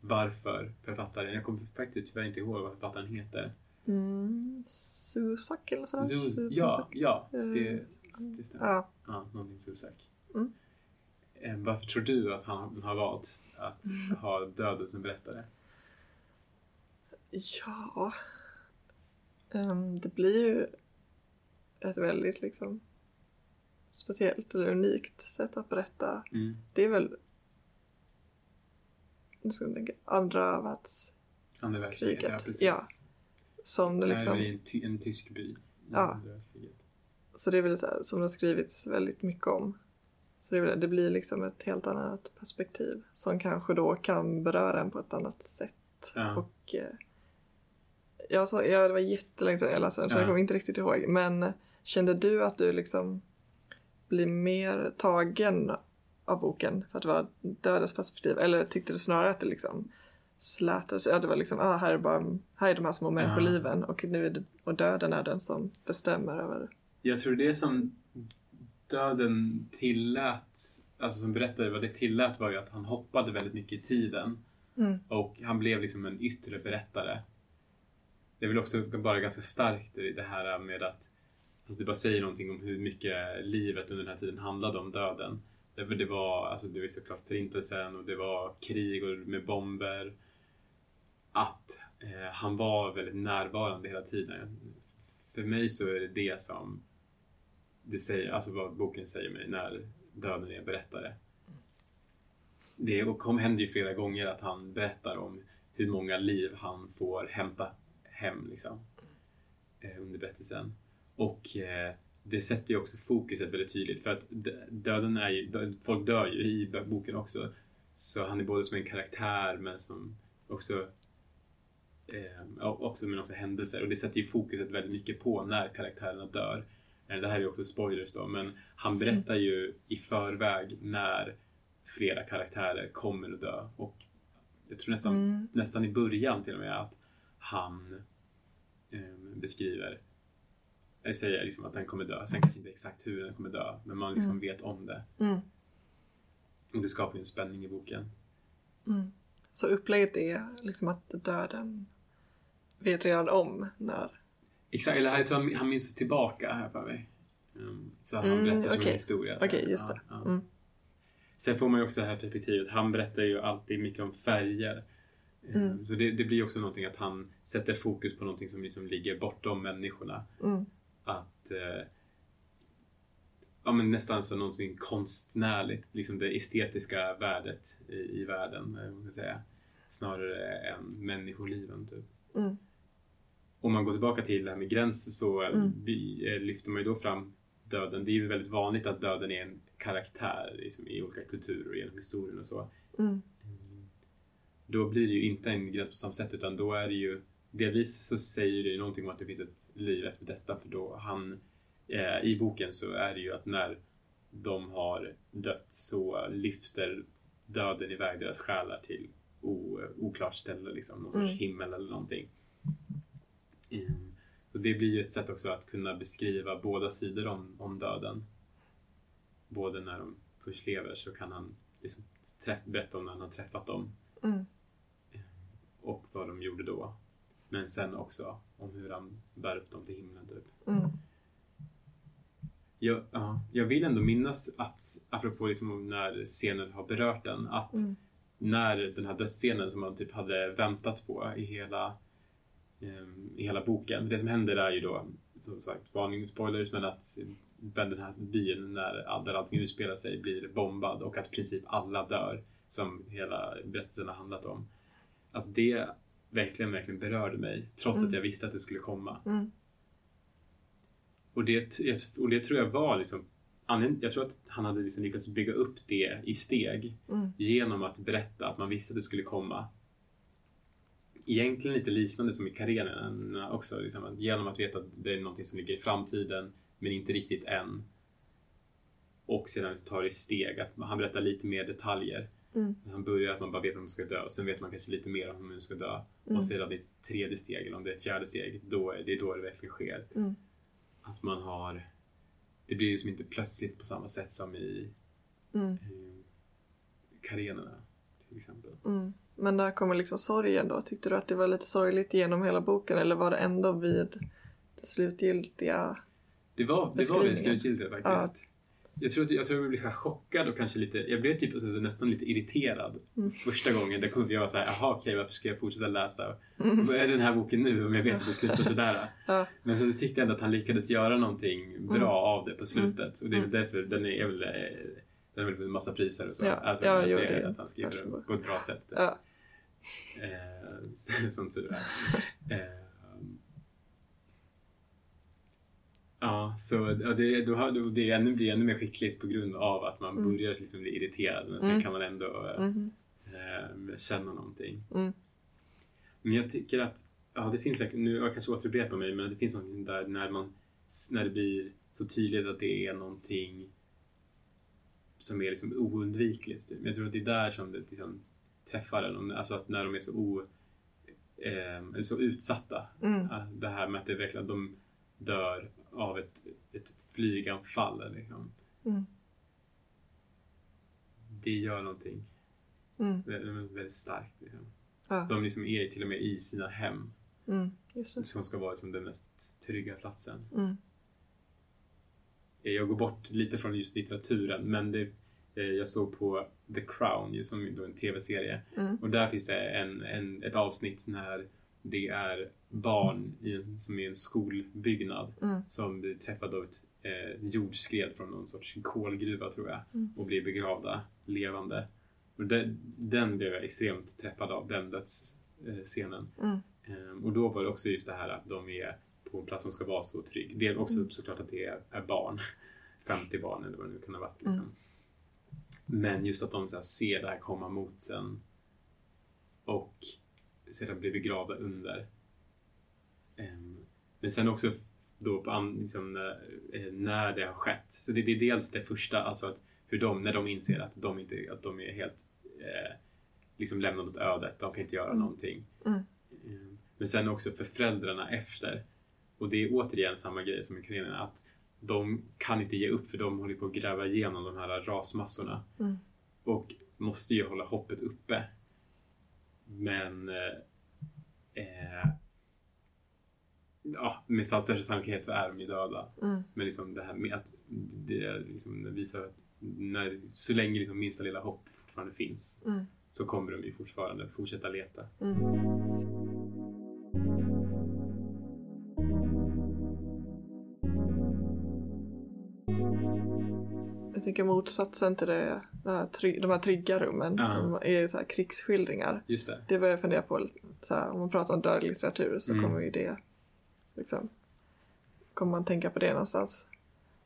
varför författaren, jag kommer faktiskt tyvärr inte ihåg vad författaren heter. Mm, Susak eller sådär? Zuz, ja, ja, det, Eh, det stämmer. Ja. Ja, någonting Susak. Mm. Eh, Varför tror du att han har valt att ha döden som berättare? Ja. Ehm, det blir ju ett väldigt liksom speciellt eller unikt sätt att berätta. Mm. Det är väl nu ska jag tänka, andra världs Andra världskriget, Kriget, ja precis. ja. som det Det är liksom, väl i en, ty- en tysk by. Ja. Så det är väl så här, som det har skrivits väldigt mycket om. Så det, väl, det blir liksom ett helt annat perspektiv som kanske då kan beröra en på ett annat sätt. Ja. Och eh, jag sa, ja, det var jättelänge sedan jag läste den så Ja. jag kommer inte riktigt ihåg. Men kände du att du liksom blir mer tagen av boken för att det var dödens perspektiv? Eller tyckte du snarare att det liksom slätades? Ja, det var liksom, ah, här är bara, här är de här små människoliven och nu är det, och döden är den som bestämmer över. Jag tror det som döden tillät, alltså som berättade vad det tillät var ju att han hoppade väldigt mycket i tiden. Mm. Och han blev liksom en yttre berättare. Det är väl också bara ganska starkt i det här med att alltså det bara säger någonting om hur mycket livet under den här tiden handlade om döden. Därför det var, alltså det var såklart förintelsen och det var krig och med bomber. Att eh, han var väldigt närvarande hela tiden. För mig så är det det som det säger, alltså vad boken säger mig när döden är berättare. Det kom, händer ju flera gånger att han berättar om hur många liv han får hämta hem liksom, eh, under berättelsen. Och eh, det sätter ju också fokuset väldigt tydligt för att döden är ju, folk dör ju i boken också. Så han är både som en karaktär men som också eh, också men också händelser och det sätter ju fokuset väldigt mycket på när karaktärerna dör. Eh, det här är ju också spoilers då men han berättar ju i förväg när flera karaktärer kommer att dö och jag tror nästan, mm. nästan i början till och med att han eh, beskriver jag säger liksom att den kommer dö. Sen kanske inte exakt hur den kommer dö, men man liksom mm. vet om det. Mm. Och det skapar ju en spänning i boken. Mm. Så upplägget är liksom att döden vet redan om när... Exakt, eller jag tror han, han minns tillbaka här för mig. Um, så han mm, berättar okay. som en historia. Okej, okay, just det. Ja, ja. Mm. Sen får man ju också det här perspektivet. Han berättar ju alltid mycket om färger. Ehm, mm. Så det, det, blir också någonting att han sätter fokus på någonting som liksom ligger bortom människorna. Mm att eh, ja, men nästan som någonting konstnärligt, liksom det estetiska värdet i, i världen, eh, man säga. Snarare än människoliven, typ. Om man går tillbaka till det här med gränser så mm. eh, lyfter man ju då fram döden. Det är ju väldigt vanligt att döden är en karaktär liksom, i olika kulturer och genom historien och så. Mm. mm. Då blir det ju inte en gräns på samma sätt utan då är det ju delvis så säger det ju någonting om att det finns ett liv efter detta för då han eh, i boken så är det ju att när de har dött så lyfter döden iväg deras själar till o, oklart ställe, liksom, någon sorts mm. himmel eller någonting. Mm. Och det blir ju ett sätt också att kunna beskriva båda sidor om, om döden. Både när de först lever så kan han liksom träff, berätta om när han har träffat dem. Mm. Och vad de gjorde då. Men sen också om hur han bär upp dem till himlen typ. Mm. Jag, ja, jag vill ändå minnas att, apropå liksom när scenen har berört den, att mm. när den här dödsscenen som man typ hade väntat på i hela, i hela boken. Det som händer är ju då, som sagt, varning spoilers, men att den här byn när, där allting utspelar sig blir bombad och att i princip alla dör som hela berättelsen har handlat om. Att det verkligen, verkligen berörde mig. Trots mm. att jag visste att det skulle komma. Mm. Och, det, och det tror jag var liksom jag tror att han hade liksom lyckats bygga upp det i steg mm. genom att berätta att man visste att det skulle komma. Egentligen lite liknande som i Karenerna också. Liksom, att genom att veta att det är någonting som ligger i framtiden men inte riktigt än. Och sedan tar det steg. Att han berättar lite mer detaljer. Mm. Han börjar att man bara vet att man ska dö och sen vet man kanske lite mer om hur man ska dö. Mm. Och sedan i ett tredje steg, eller om det är fjärde steg, då är det då det verkligen sker. Mm. Att man har... Det blir liksom inte plötsligt på samma sätt som i, mm. i Karenerna till exempel. Mm. Men när kommer liksom sorgen då? Tyckte du att det var lite sorgligt genom hela boken eller var det ändå vid det slutgiltiga Det var, det var det slutgiltiga faktiskt. Ja. Jag tror, att, jag tror jag blev så chockad och kanske lite, jag blev typ nästan lite irriterad mm. första gången. Där kunde jag vara såhär, jaha okej varför ska jag fortsätta läsa? Mm. Den här boken nu om jag vet att det slutar sådär? ja. Men så tyckte jag ändå att han lyckades göra någonting bra mm. av det på slutet. Och det är väl mm. därför den är väl, den har väl fått en massa priser och så. Ja, alltså, ja, att, jo, det, det, att han skriver den på ett bra sätt. Ja. Eh, som tur är. Eh, Ja, så ja, det, då, då, det ännu, blir ännu mer skickligt på grund av att man mm. börjar liksom bli irriterad men sen mm. kan man ändå mm. känna någonting. Mm. Men jag tycker att, ja det finns verkligen, nu jag kanske återupprepar mig, men det finns någonting där när, man, när det blir så tydligt att det är någonting som är liksom oundvikligt. Typ. Jag tror att det är där som det liksom träffar en. Alltså att när de är så, o, eh, så utsatta. Mm. Det här med att det verkligen, de dör av ett, ett flyganfall. Liksom. Mm. Det gör någonting mm. väldigt, väldigt starkt. Liksom. Ja. De liksom är till och med i sina hem. Mm. Som ska vara liksom den mest trygga platsen. Mm. Jag går bort lite från just litteraturen men det, eh, jag såg på The Crown, som är en tv-serie. Mm. Och där finns det en, en, ett avsnitt när det är barn i som är i en skolbyggnad mm. som blir träffade av ett eh, jordskred från någon sorts kolgruva tror jag mm. och blir begravda levande. Och den, den blev jag extremt träffad av, den dödsscenen. Mm. Eh, och då var det också just det här att de är på en plats som ska vara så trygg. Det är också Mm. såklart att det är, barn. 50 barn eller vad det nu kan ha varit. Liksom. Mm. Men just att de så här, ser det här komma mot sen och sedan blir begravda under. Ehm, men sen också då på liksom, när, eh, när det har skett. Så det, det är dels det första, alltså att hur de, när de inser att de, inte, att de är helt eh, liksom lämnade åt ödet, de kan inte göra Mm. någonting. Mm. Ehm, Men sen också för föräldrarna efter. Och det är återigen samma grej som i Karenina, att de kan inte ge upp för de håller på att gräva igenom de här rasmassorna. Mm. Och måste ju hålla hoppet uppe. Men eh, eh, ja, med största sannolikhet så är de ju döda. Mm. Men liksom det här med att det liksom visar att när, så länge liksom minsta lilla hopp fortfarande finns Mm. så kommer de ju fortfarande fortsätta leta. Mm. Jag tänker motsatsen till det, det här, de här trygga rummen, Ja. de är så här krigsskildringar. Just det. Det börjar jag fundera på, så här, om man pratar om dödlig litteratur så Mm. kommer ju det, liksom, kommer man tänka på det någonstans.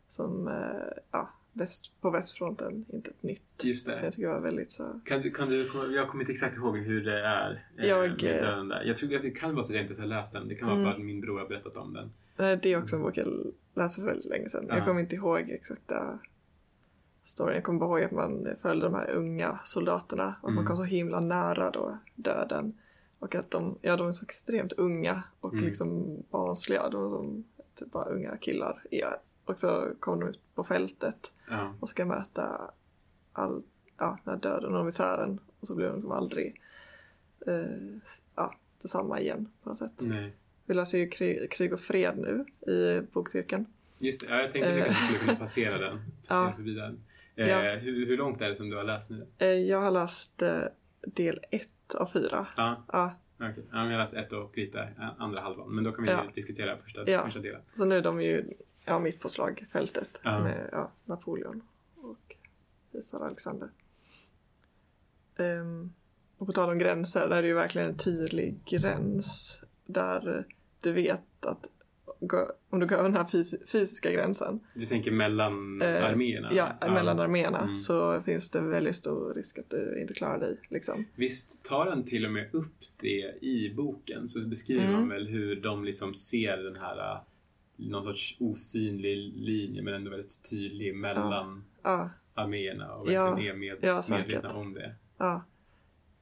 Som, eh, ja, väst, på västfronten, inte ett nytt. Just Så det. jag tycker det var väldigt så, Kan du, kan du, jag kommer inte exakt ihåg hur det är eh, Jag, med eh, döden där. Jag tror det kan vara så att jag inte har läst den. Det kan vara Mm. bara att min bror har berättat om den. Det är också en bok jag läste för väldigt länge sedan. Ja. Jag kommer inte ihåg exakta storyn. Jag kommer bara ihåg att man följde de här unga soldaterna och Mm. man kom så himla nära då döden. Och att de, ja, de är så extremt unga och Mm. liksom barnsliga. De som typ bara unga killar. Ja. Och så kommer de ut på fältet Ja. och ska möta all, ja, den här döden och misären. Och så blir de liksom aldrig eh, ja, tillsamma igen på något sätt. Nej. Vi läser ju krig, krig och fred nu i bokcirkeln. Just det. Ja, jag tänkte att vi Eh. kanske skulle kunna passera den. Ja. Ja. Förbi den. Eh, Ja. hur, hur långt är det som du har läst nu? Eh, Jag har läst eh, del ett av fyra. Ja, Ja, okej. Ja, men jag har läst ett och lite eh, andra halvan. Men då kan vi Ja. diskutera första, Ja. första delen. så nu är de ju ja, mitt på slagfältet Ja. med ja, Napoleon och Kejsar Alexander. Ehm, och på tal om gränser, där är det ju verkligen en tydlig gräns där du vet att gå- om du går över den här fys- fysiska gränsen Du tänker mellan Eh, arméerna? ja, mellan arméerna Mm. så finns det väldigt stor risk att du inte klarar dig. Liksom. Visst tar han till och med upp det i boken? Så beskriver Mm. man väl hur de liksom ser den här äh, någon sorts osynlig linje men ändå väldigt tydlig mellan Ja, arméerna och Ja, verkligen är med, ja, medvetna om det. Ja.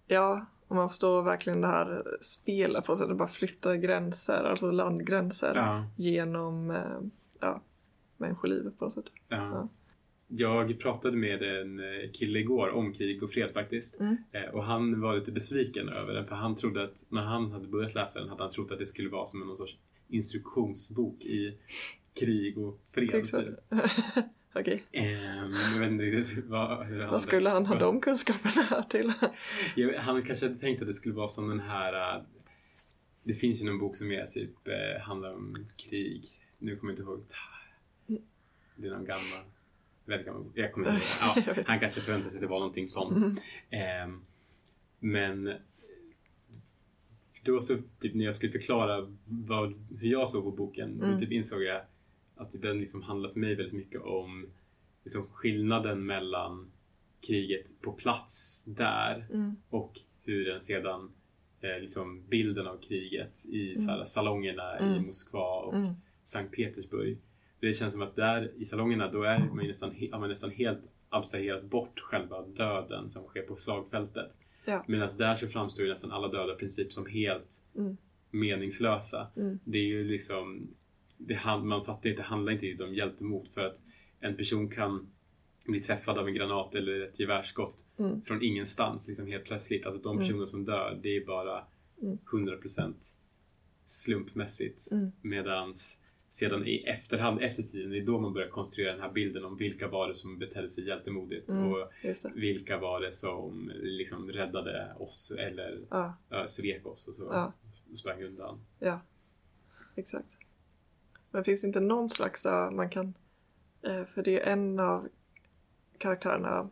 Ja, och man förstår verkligen det här spelet på sig. Det bara flyttar gränser, alltså landgränser Ja, genom eh, ja, människolivet på något sätt. ja. Jag pratade med en eh, kille igår om krig och fred faktiskt. Mm. Eh, Och han var lite besviken över den för han trodde att när han hade börjat läsa den hade han trott att det skulle vara som någon sorts instruktionsbok i krig och fred. Typ. Okej, Ehm, jag vet inte riktigt vad, hur han vad skulle han ha de kunskaperna här till? Jag, han kanske hade tänkt att det skulle vara som den här... äh, Det finns ju någon bok som är typ eh, handlar om krig. Nu kommer jag inte ihåg. Det är någon gammal. Väldigt gammal bok. Jag kommer inte ihåg. Ja, han kanske förväntade sig att det var någonting sånt. Mm. Ehm, men då så, typ när jag skulle förklara vad, hur jag såg på boken Mm. så typ insåg jag att den liksom handlar för mig väldigt mycket om liksom skillnaden mellan kriget på plats där Mm. och hur den sedan eh, liksom bilden av kriget i Mm. så här, salongerna i Mm. Moskva och Mm. Sankt Petersburg. Det känns som att där i salongerna då är man nästan, har man nästan helt abstraherat bort själva döden som sker på slagfältet. Ja. Medan där så framstår ju nästan alla döda i princip som helt Mm. meningslösa. Mm. Det är ju liksom, det, man fattar inte, det handlar inte om hjältemod för att en person kan bli träffad av en granat eller ett gevärsskott Mm. från ingenstans liksom helt plötsligt. Alltså de Mm. personer som dör, det är bara Mm. 100% slumpmässigt. Mm. Medans sedan i efterhand, efter tiden, det är då man börjar konstruera den här bilden om vilka var det som betedde sig hjältemodigt Mm. och vilka var det som liksom räddade oss eller Ja, svek oss och så Ja. sprang undan. ja. Exakt. Men finns det inte någon slags, ja, man kan, eh, för det är en av karaktärerna,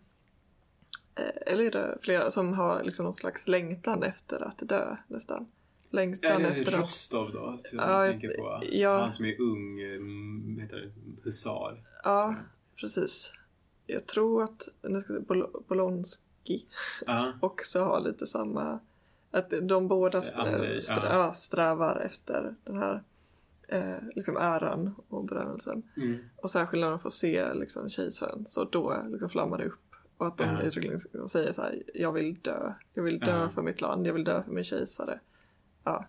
eh, eller är det flera, som har liksom någon slags längtan efter att dö nästan. längtan det efter att... Rostov då? Som Ja, jag tänker på? ja. Han som är ung, mm, heter det, husar. Ja, precis. Jag tror att nu ska jag säga, Bol- Bolonski Ja. också har lite samma... Att de båda strä, strä, ja. ja, strävar efter den här eh, liksom äran och berömmelsen. Mm. Och särskilt när de får se liksom, kejsaren så då liksom flammar det upp. Och att de Ja. uttryckligen säger så här, jag vill dö. Jag vill dö Ja. för mitt land, jag vill dö för min kejsare. Ja,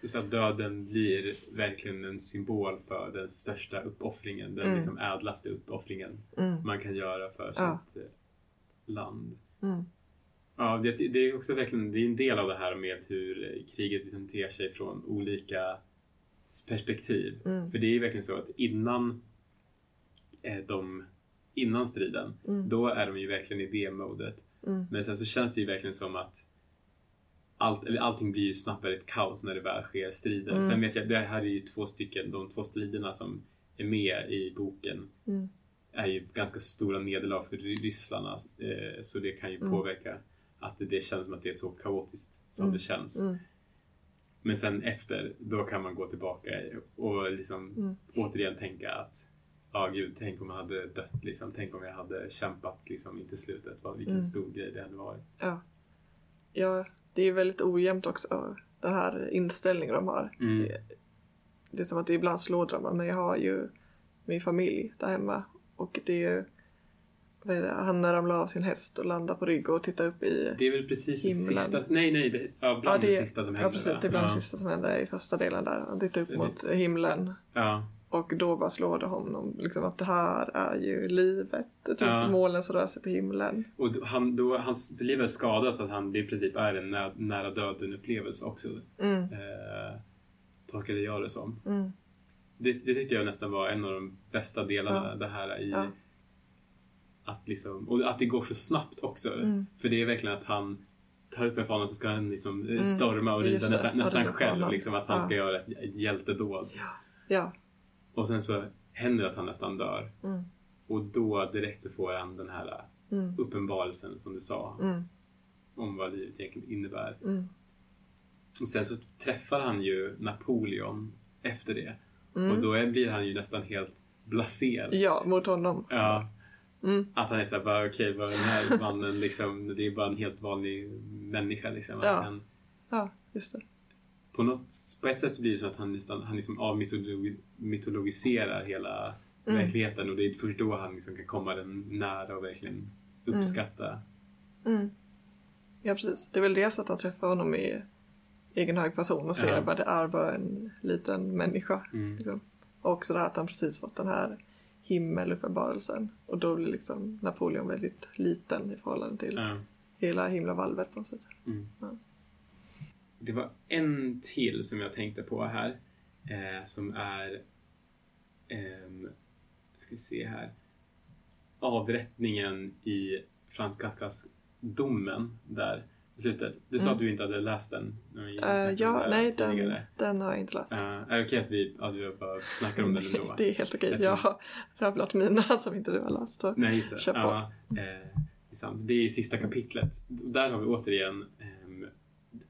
Just att döden blir verkligen en symbol för den största uppoffringen. Den Mm. liksom ädlaste uppoffringen mm, man kan göra för Ja. sitt eh, land. mm, Ja, det, det är också verkligen det är en del av det här med hur kriget liksom ter sig från olika perspektiv. Mm. För det är ju verkligen så att innan eh, de innan striden, Mm. då är de ju verkligen i det modet. mm, Men sen så känns det ju verkligen som att allt, eller allting blir ju snabbt ett kaos när det väl sker strider. Mm. Sen vet jag, det här är ju två stycken, de två striderna som är med i boken mm, är ju ganska stora nederlag för rysslarna. Eh, så det kan ju Mm. påverka att det, det känns som att det är så kaotiskt som Mm. det känns. Men sen efter, då kan man gå tillbaka och liksom Mm. återigen tänka att Ja gud, tänk om jag hade dött liksom. Tänk om jag hade kämpat liksom in till slutet. Vad, vilken Mm. stor grej det hade varit. ja. ja. Det är väldigt ojämnt också, den här inställningen de har. Mm. Det är som att det ibland slår drömmar, men jag har ju min familj där hemma. Och det är ju, vad är det, han ramlar av sin häst och landar på rygg och tittar upp i... Det är väl precis det Himlen. sista, nej nej, det, ja, bland Ja, det, det sista som händer. ja, precis. Det är bland va? det sista som händer i första delen där. Han tittar upp Det- mot himlen. Ja, Och då bara slår det honom liksom att det här är ju livet. Typ Ja. målen som rör sig på himlen. och han, då, hans liv är skadat så att han det i princip är en nä, nära döden upplevelse också. Mm, Eh, tolkade jag det som. mm, Det, det tyckte jag nästan var en av de bästa delarna Ja. det här i Ja. Att liksom, och att det går så snabbt också. Mm. För det är verkligen att han tar upp en fana så ska han liksom eh, Mm. storma och rida nästan, Ja, nästan själv. Liksom, att han Ja. ska göra ett, hjältedåd. ja. Och sen så händer det att han nästan dör. Mm, Och då direkt så får han den här mm, uppenbarelsen som du sa mm, om vad livet egentligen innebär. mm, Och sen så träffar han ju Napoleon efter det. mm. Och då blir han ju nästan helt blasé. Ja, mot honom. Ja, Mm, att han är såhär, bara okej, vad är den här mannen liksom, det är bara en helt vanlig människa liksom. Ja. han, ja, just det. på, något, på ett sätt så blir det så att han, nästan, han liksom avmytologiserar hela Mm. verkligheten och det är först då han liksom kan komma den nära och verkligen uppskatta. Mm. Ja, precis. Det är väl dels att han träffar honom i egen hög person och ser Ja. att det är bara en liten människa. Mm. Liksom. Och också det här att han precis fått den här himmeluppenbarelsen. Och då blir liksom Napoleon väldigt liten i förhållande till Ja. hela himlavalvet på något sätt. Mm. Ja. Det var en till som jag tänkte på här. Eh, som är... ehm, ska vi se här. Avrättningen i Frans Kafkas domen där slutet. Du sa Mm. att du inte hade läst den. när vi Eh, snackade om ja, nej, den, den har jag inte läst. Eh, är det okej att vi, att vi bara snackar om den ändå? det är helt okej. Jag Jag har rabblat mina som inte du har läst. Nej, just det. Kör på. Ja, eh, det är ju sista kapitlet. Där har vi återigen ehm,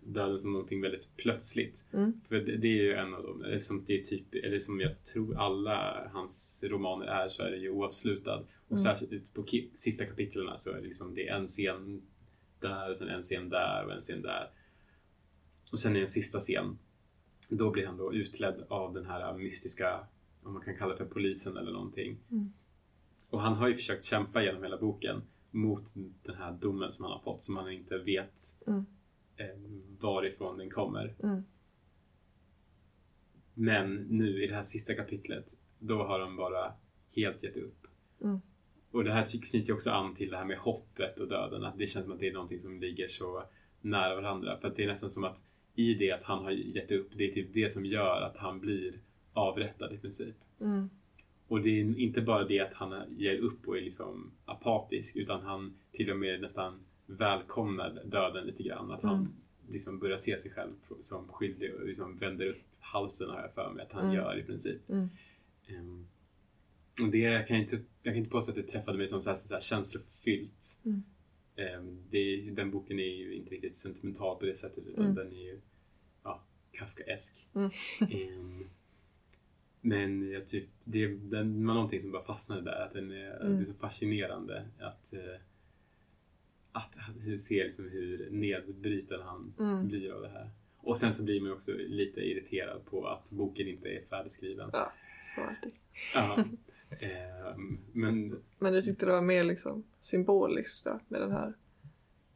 döden som någonting väldigt plötsligt. Mm. För det, det är ju en av dem, som, det är typ, eller som jag tror alla hans romaner är, så är det ju oavslutad. Och Mm. särskilt på sista kapitlen så är det liksom, det är en scen där, och sen en scen där och en scen där. Och sen i en sista scen, då blir han då utledd av den här mystiska, om man kan kalla det för polisen eller någonting. Mm. Och han har ju försökt kämpa genom hela boken mot den här domen som han har fått, som han inte vet Mm. eh, varifrån den kommer. Mm. Men nu i det här sista kapitlet, då har de bara helt gett upp. Mm. Och det här knyter ju också an till det här med hoppet och döden. Att det känns som att det är någonting som ligger så nära varandra. För att det är nästan som att i det att han har gett upp, det är typ det som gör att han blir avrättad i princip. Mm. Och det är inte bara det att han ger upp och är liksom apatisk, utan han till och med nästan välkomnar döden lite grann. Att han Mm. liksom börjar se sig själv som skyldig och liksom vänder upp halsen har jag för mig att han Mm. gör i princip. Mm. Och det jag kan inte, jag kan inte påstå att det träffade mig som så här, så här känslofyllt. Mm. Ehm, det den boken är ju inte riktigt sentimental på det sättet utan Mm. den är ju ja, Kafkaesk. Mm. Ehm, men jag typ, det, den var någonting som bara fastnade där. Att den är, Mm. Det är så fascinerande att, eh, att hur ser liksom hur nedbruten han Mm. blir av det här. Och sen så blir man också lite irriterad på att boken inte är färdigskriven. Ja, så alltid. Ja. Ehm, men Men det var mer liksom symboliskt då, med den här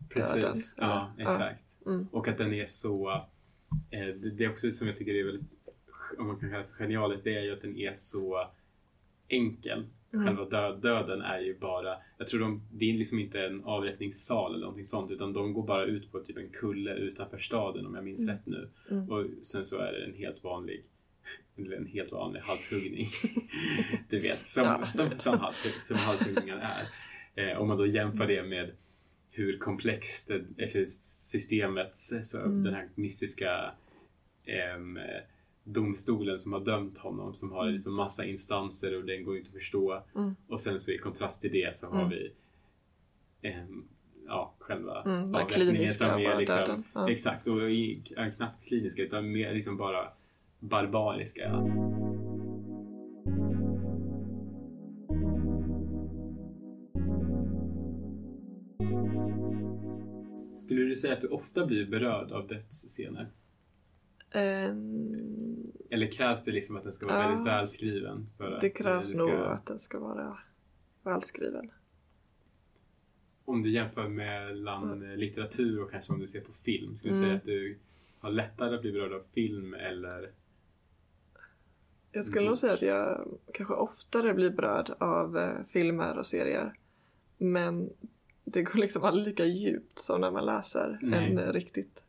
precis. Döden, Ja, exakt. Mm. Och att den är så... Eh, det, är också som jag tycker är väldigt, om man kan kalla det för genialiskt, det är ju att den är så enkel. Mm. Själva död, döden är ju bara, jag tror de, det är liksom inte en avrättningssal eller någonting sånt utan de går bara ut på typ en kulle utanför staden om jag minns Mm. rätt nu. Mm. Och sen så är det en helt vanlig en helt vanlig halshuggning. du vet, som, Ja. som, som, hals, som halshuggningar är. Eh, om man då jämför det med hur komplext det, eller systemet, så Mm. den här mystiska ehm, domstolen som har dömt honom som har Mm. liksom massa instanser och den går inte att förstå. Mm. Och sen så i kontrast till det så har Mm. vi ehm, ja, själva Mm, avrättningen som är liksom. Ja. Exakt, och i, ja, knappt kliniska utan mer liksom bara barbariska. Skulle du säga att du ofta blir berörd av dödsscener? Ehm, Eller krävs det liksom att den ska vara Ja. väldigt välskriven? För att det krävs ska, nog att den ska vara välskriven. Om du jämför mellan litteratur och kanske om du ser på film, skulle du Mm. säga att du har lättare att bli berörd av film eller Jag skulle nog säga att jag kanske oftare blir berörd av eh, filmer och serier. Men det går liksom aldrig lika djupt som när man läser Nej. en riktigt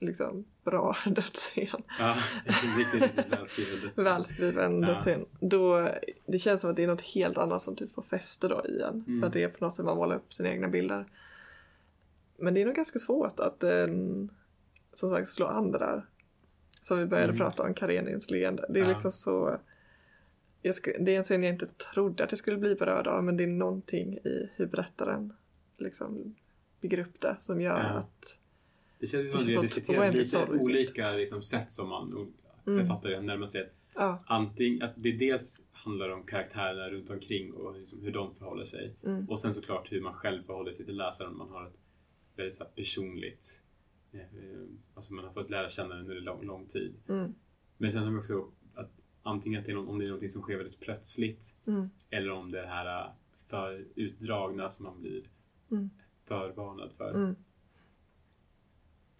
liksom, bra dödsscen. ja, riktigt, riktigt välskriven Ja. dödsscen. Då, det känns som att det är något helt annat som typ får fäste då i en. Mm. För att det är på något sätt man målar upp sina egna bilder. Men det är nog ganska svårt att eh, som sagt slå an det där. Som vi började Mm. prata om, Karenins leende. Det är Ja. liksom så... Sku, det är en scen jag inte trodde att jag skulle bli berörd av men det är någonting i hur berättaren liksom bygger upp det som gör Ja. att... Det känns som att vi diskuterat lite sorgligt. olika liksom, sätt som man Mm. författare närmar sig. Ja, Antingen att det dels handlar om karaktärerna runt omkring och liksom hur de förhåller sig. mm, Och sen såklart hur man själv förhåller sig till läsaren. Man har ett väldigt personligt... Eh, alltså man har fått lära känna den under lång, lång tid. mm, Men sen har vi också att antingen att det någon, om det är något som sker väldigt plötsligt mm, eller om det är det här eh, för utdragna som man blir Mm. förvarnad för. mm,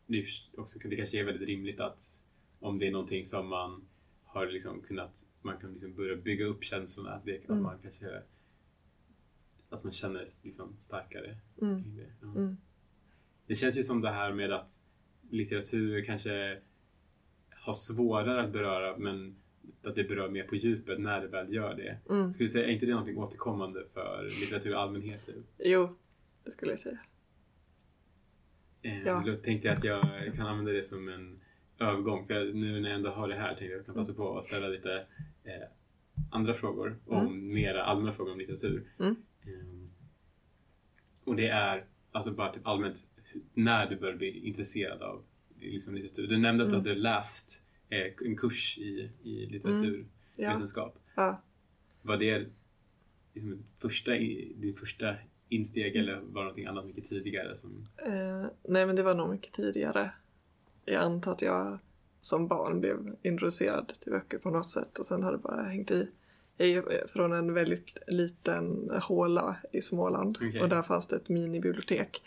Det, är också, det kanske är väldigt rimligt att om det är någonting som man har liksom kunnat, man kan liksom börja bygga upp känslorna, att, det, Mm. att man kanske att man känner liksom starkare mm, kring det. Ja. Mm. Det känns ju som det här med att litteratur kanske har svårare att beröra men att det berör mer på djupet när det väl gör det. mm. Skulle du säga, är inte det någonting återkommande för litteratur i allmänhet? Jo, det skulle jag säga. Eh, Ja. Då tänkte jag att jag kan använda det som en övergång. För jag, nu när jag ändå har det här tänkte jag att jag kan passa på att ställa lite eh, andra frågor om mera allmänna frågor om litteratur. Mm. Eh, och det är alltså bara typ allmänt när du började bli intresserad av liksom, litteratur. Du nämnde att du Mm. hade läst eh, en kurs i, i litteraturvetenskap. Ja, ja. Var det liksom första, din första insteg eller var det någonting annat mycket tidigare? Som, Eh, nej, men det var nog mycket tidigare. Jag antar att jag som barn blev introducerad till böcker på något sätt och sen har det bara hängt i. Jag är från en väldigt liten håla i Småland Okej. och där fanns det ett minibibliotek.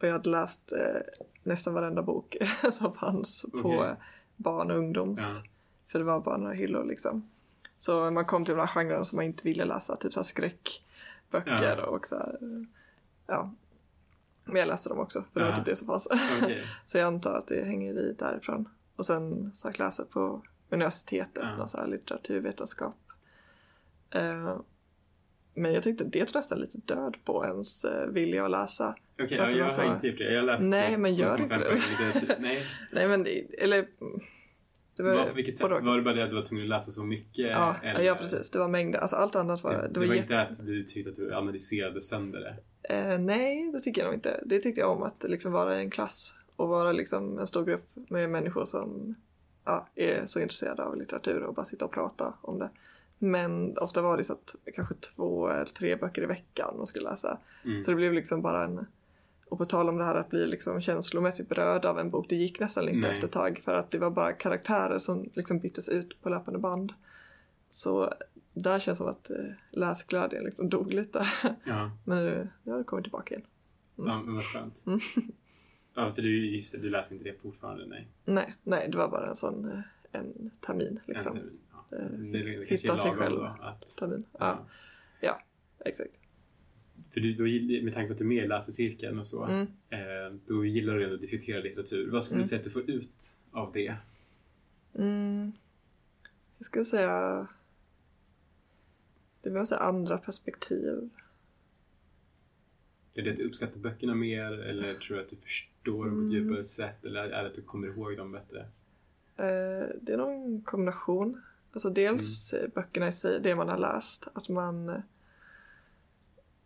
Och jag hade läst eh, nästan varenda bok som fanns på Okej. barn och ungdoms. Ja. För det var bara några hyllor liksom. Så man kom till de här genrerna som man inte ville läsa, typ så skräckböcker Ja. och så här, eh, ja. Men jag läste dem också, för det var typ det som fanns. Okej. så jag antar att det hänger i därifrån. Och sen sökt läsa på universitetet, Ja. någon så här litteraturvetenskap. Eh, men jag tyckte det tog nästan lite död på ens eh, vilja att läsa. Okej, det jag var så- har inte gjort det. Jag läste Nej, men gör 0,5 inte det. litteratur. Nej, Nej men det, eller... Det var, på vilket sätt? och. Var det bara det att du var tvungen att läsa så mycket? Ja, eller? ja, precis. Det var mängder. Alltså allt annat var... Det, Det, var, var jätte... inte att du tyckte att du analyserade sönder det? eh, nej, det tycker jag nog inte. Det tyckte jag om att liksom vara i en klass och vara liksom en stor grupp med människor som ja, är så intresserade av litteratur och bara sitta och prata om det. Men ofta var det så att kanske två eller tre böcker i veckan man skulle läsa. Mm. Så det blev liksom bara en... Och på tal om det här att bli liksom känslomässigt berörd av en bok, det gick nästan inte Nej. efter ett tag för att det var bara karaktärer som liksom byttes ut på löpande band. Så där känns det som att eh, läsglädjen liksom dog lite. Ja, Men nu, nu har det kommit tillbaka igen. ja men vad skönt. Mm. Ja, för du, just det, du läser inte det fortfarande? Nej. Nej, nej, det var bara en sån eh, en termin liksom. En termin, ja. Eh, Det, det hitta sig själv. då. Att, Termin. ja. Ja, ja exakt. För du, då, med tanke på att du är med i läsecirkeln och så, Mm. eh, då gillar du ändå att diskutera litteratur. Vad skulle Mm. du säga att du får ut av det? Mm. Jag skulle säga... Det här andra perspektiv. Är det att du uppskattar böckerna mer eller tror du att du förstår dem på ett Mm. djupare sätt eller är det att du kommer ihåg dem bättre? Eh, det är nog en kombination. Alltså dels Mm. böckerna i sig, det man har läst. Att man...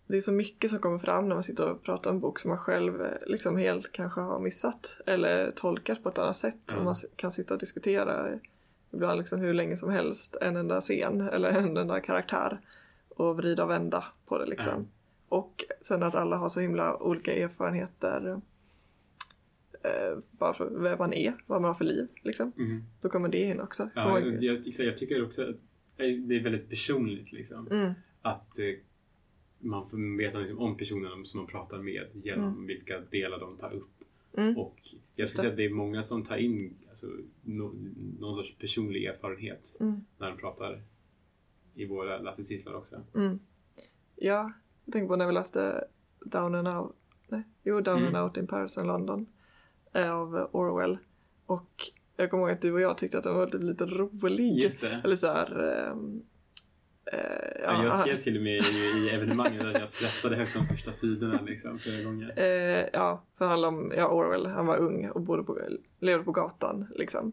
eh, Det är så mycket som kommer fram när man sitter och pratar om en bok som man själv eh, liksom helt kanske har missat. Eller tolkat på ett annat sätt. Ja. Och man kan sitta och diskutera eh, ibland liksom hur länge som helst en enda scen eller en enda karaktär. Och vrida och vända på det liksom. Och sen att alla har så himla olika erfarenheter. Eh, bara för vem man är, vad man har för liv liksom. Mhm. Då kommer det in också. Ja, jag, jag, jag tycker också att det är väldigt personligt liksom. Mm, Att eh, man får veta liksom, om personerna som man pratar med genom vilka delar de tar upp. mm, Och jag skulle säga att det är många som tar in alltså, no, någon sorts personlig erfarenhet mm, när de pratar i våra läsecirklar också. mm. Ja, jag tänker på när vi läste Down and Out, nej, jo, Down Mm. and Out in Paris and London eh, av Orwell. Och jag kommer ihåg att du och jag tyckte att den var lite rolig. Just det. Eller så här... eh, Ja, jag han- skrev till och med i, i evenemanget att jag skrattade högt de första sidorna liksom, flera gånger. Eh, ja, för handlar om ja, Orwell. Han var ung och bodde på, levde på gatan. Liksom.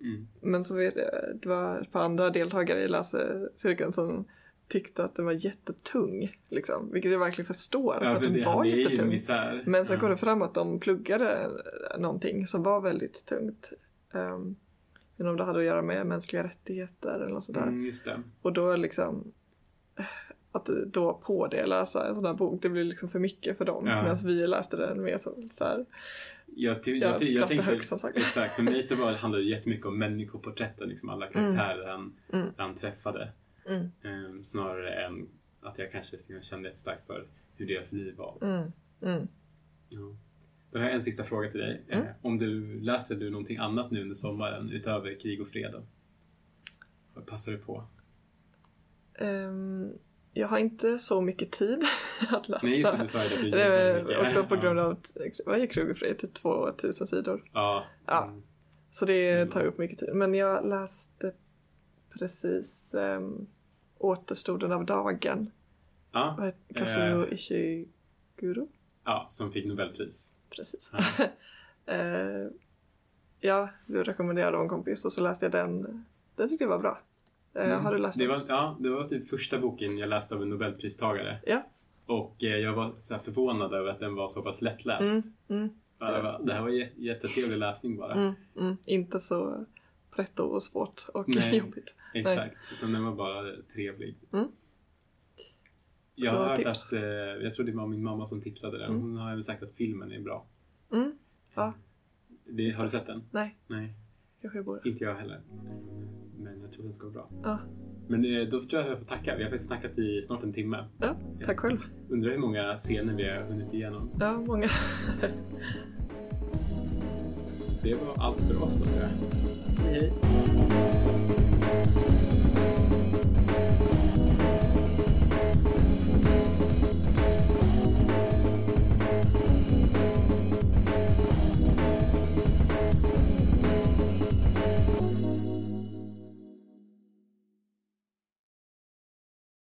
Mm. Men så vet jag, det var ett par andra deltagare i läsecirkeln som tyckte att den var jättetung. Liksom, vilket jag verkligen förstår, för att den var jättetung. misär. Men sen ja. kom det fram att de pluggade någonting som var väldigt tungt. Um, men om det hade att göra med mänskliga rättigheter eller något sånt där. Mm. Och då liksom eh, att då på det läsa en sån här bok, det blir liksom för mycket för dem. Ja. Medan vi läste den mer som så här, Jag, ty- Jag jag, ty- jag tänkte, högt, som sagt. Exakt, för mig så var, handlade det jättemycket om människoporträtten, liksom alla karaktärer han, Mm. han träffade. mm, Ehm, snarare än att jag kanske kände starkt för hur deras liv var. mm, mm. Ja. Då har jag en sista fråga till dig. Mm. Eh, Om du läser du någonting annat nu under sommaren utöver krig och fred? Vad passar du på? Ehm, jag har inte så mycket tid att läsa. Nej, just det, du sa ju det. Det också på grund av vad är Krug och Fred? Typ 2000 sidor. Ja. Ja. Mm. Så det tar upp mycket tid. Men jag läste precis um, Återstoden av dagen. Ja. Kazuo Eh. Ishiguro? ja, som fick Nobelpris. Precis. Ja. Eh, ja, du rekommenderade en kompis och så läste jag den. Den tyckte jag var bra. Eh, Mm. Har du läst det den? var, Ja, det var typ första boken jag läste av en Nobelpristagare. Ja. Och eh, jag var så förvånad över att den var så pass lättläst. Mm, mm, Ja, det, det här var jä- jättetrevlig läsning bara. mm, mm. Inte så pretto och svårt och Nej. jobbigt. Exakt, utan den var bara trevlig. Mm. Jag har hört tips. att, jag tror det var min mamma som tipsade den. Mm. Hon har även sagt att filmen är bra. Mm. Ja. Det, Just har du sett den? Nej, Nej, kanske jag borde. inte jag heller. Men jag tror den ska vara bra. Ja, Men eh, då tror jag att jag får tacka. Vi har faktiskt snackat i snart en timme. ja, tack själv. Undrar hur många scener vi har hunnit igenom. Ja, många. Det var allt för oss då tror jag. Hej hej!